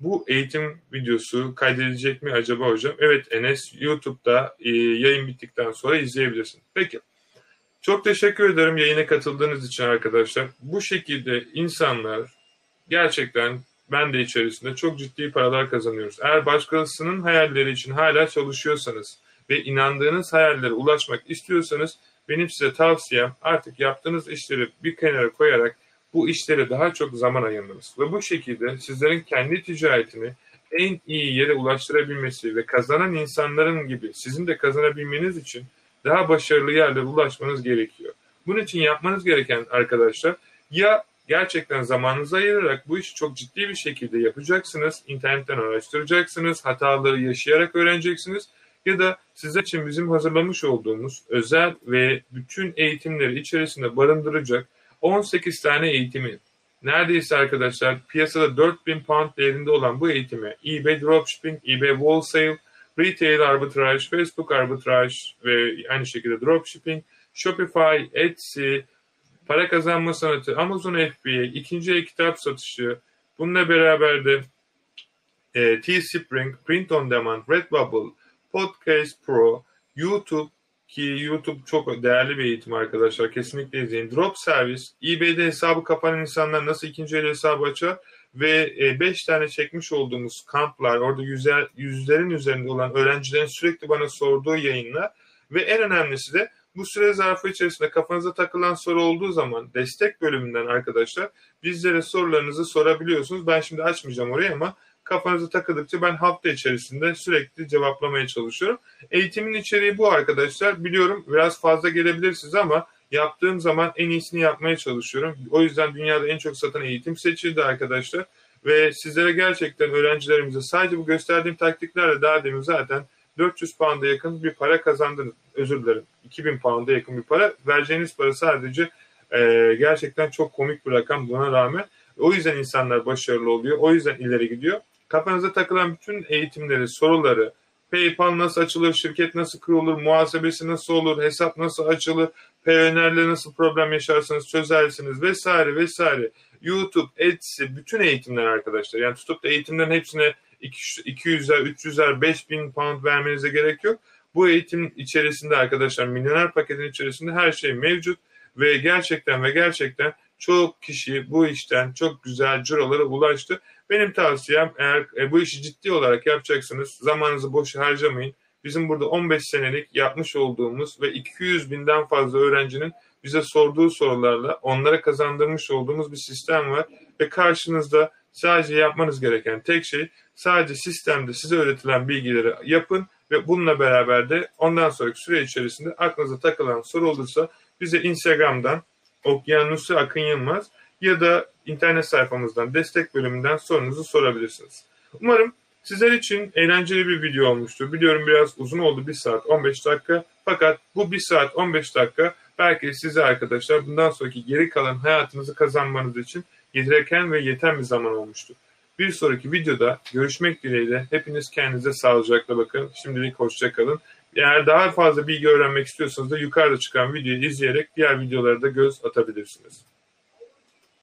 [SPEAKER 3] Bu eğitim videosu kaydedilecek mi acaba hocam? Evet Enes YouTube'da e, yayın bittikten sonra izleyebilirsin. Peki. Çok teşekkür ederim yayına katıldığınız için arkadaşlar. Bu şekilde insanlar gerçekten ben de içerisinde çok ciddi paralar kazanıyoruz. Eğer başkasının hayalleri için hala çalışıyorsanız ve inandığınız hayallere ulaşmak istiyorsanız benim size tavsiyem artık yaptığınız işleri bir kenara koyarak bu işlere daha çok zaman ayırmanız. Ve bu şekilde sizlerin kendi ticaretini en iyi yere ulaştırabilmesi ve kazanan insanların gibi sizin de kazanabilmeniz için daha başarılı yerlere ulaşmanız gerekiyor. Bunun için yapmanız gereken arkadaşlar ya gerçekten zamanınızı ayırarak bu işi çok ciddi bir şekilde yapacaksınız. İnternetten araştıracaksınız, hataları yaşayarak öğreneceksiniz ya da sizler için bizim hazırlamış olduğumuz özel ve bütün eğitimleri içerisinde barındıracak 18 tane eğitimi neredeyse arkadaşlar piyasada 4000 pound değerinde olan bu eğitimi eBay Dropshipping, eBay Wholesale, Retail Arbitrage, Facebook Arbitrage ve aynı şekilde Dropshipping, Shopify, Etsy, para kazanma sanatı, Amazon FBA, ikinci el kitap satışı, bununla beraber de e, Teespring, Print on Demand, Redbubble, Podcast Pro, YouTube ki YouTube çok değerli bir eğitim arkadaşlar. Kesinlikle izleyin. Drop servis, eBay'de hesabı kapanan insanlar nasıl ikinci el hesabı açar ve 5 e, tane çekmiş olduğumuz kamplar, orada yüzer, yüzlerin üzerinde olan öğrencilerin sürekli bana sorduğu yayınlar ve en önemlisi de bu süre zarfı içerisinde kafanıza takılan soru olduğu zaman destek bölümünden arkadaşlar bizlere sorularınızı sorabiliyorsunuz. Ben şimdi açmayacağım orayı ama kafanıza takıldıkça ben hafta içerisinde sürekli cevaplamaya çalışıyorum. Eğitimin içeriği bu arkadaşlar. Biliyorum biraz fazla gelebilir size ama yaptığım zaman en iyisini yapmaya çalışıyorum. O yüzden dünyada en çok satan eğitim seçildi arkadaşlar. Ve sizlere gerçekten öğrencilerimize sadece bu gösterdiğim taktiklerle daha demin zaten 400 pound'a yakın bir para kazandınız. Özür dilerim. 2000 pound'a yakın bir para. Vereceğiniz para sadece e, gerçekten çok komik bir rakam buna rağmen. O yüzden insanlar başarılı oluyor. O yüzden ileri gidiyor. Kafanıza takılan bütün eğitimleri, soruları, PayPal nasıl açılır, şirket nasıl kurulur, muhasebesi nasıl olur, hesap nasıl açılır, PNR'le nasıl problem yaşarsınız çözersiniz vesaire vesaire. YouTube, Etsy bütün eğitimler arkadaşlar. Yani tutup da eğitimlerin hepsine 200'er, 300'er, 5000 pound vermenize gerek yok. Bu eğitim içerisinde arkadaşlar milyoner paketin içerisinde her şey mevcut ve gerçekten ve gerçekten çok kişi bu işten çok güzel cirolara ulaştı. Benim tavsiyem eğer e, bu işi ciddi olarak yapacaksınız zamanınızı boş harcamayın. Bizim burada 15 senelik yapmış olduğumuz ve 200 binden fazla öğrencinin bize sorduğu sorularla onlara kazandırmış olduğumuz bir sistem var ve karşınızda sadece yapmanız gereken tek şey sadece sistemde size öğretilen bilgileri yapın ve bununla beraber de ondan sonraki süre içerisinde aklınıza takılan soru olursa bize Instagram'dan Okyanusu Akın Yılmaz ya da internet sayfamızdan destek bölümünden sorunuzu sorabilirsiniz. Umarım sizler için eğlenceli bir video olmuştur. Biliyorum biraz uzun oldu 1 saat 15 dakika fakat bu 1 saat 15 dakika belki size arkadaşlar bundan sonraki geri kalan hayatınızı kazanmanız için gereken ve yeten bir zaman olmuştur. Bir sonraki videoda görüşmek dileğiyle hepiniz kendinize sağlıcakla bakın. Şimdilik hoşçakalın. Eğer daha fazla bilgi öğrenmek istiyorsanız da yukarıda çıkan videoyu izleyerek diğer videolara da göz atabilirsiniz.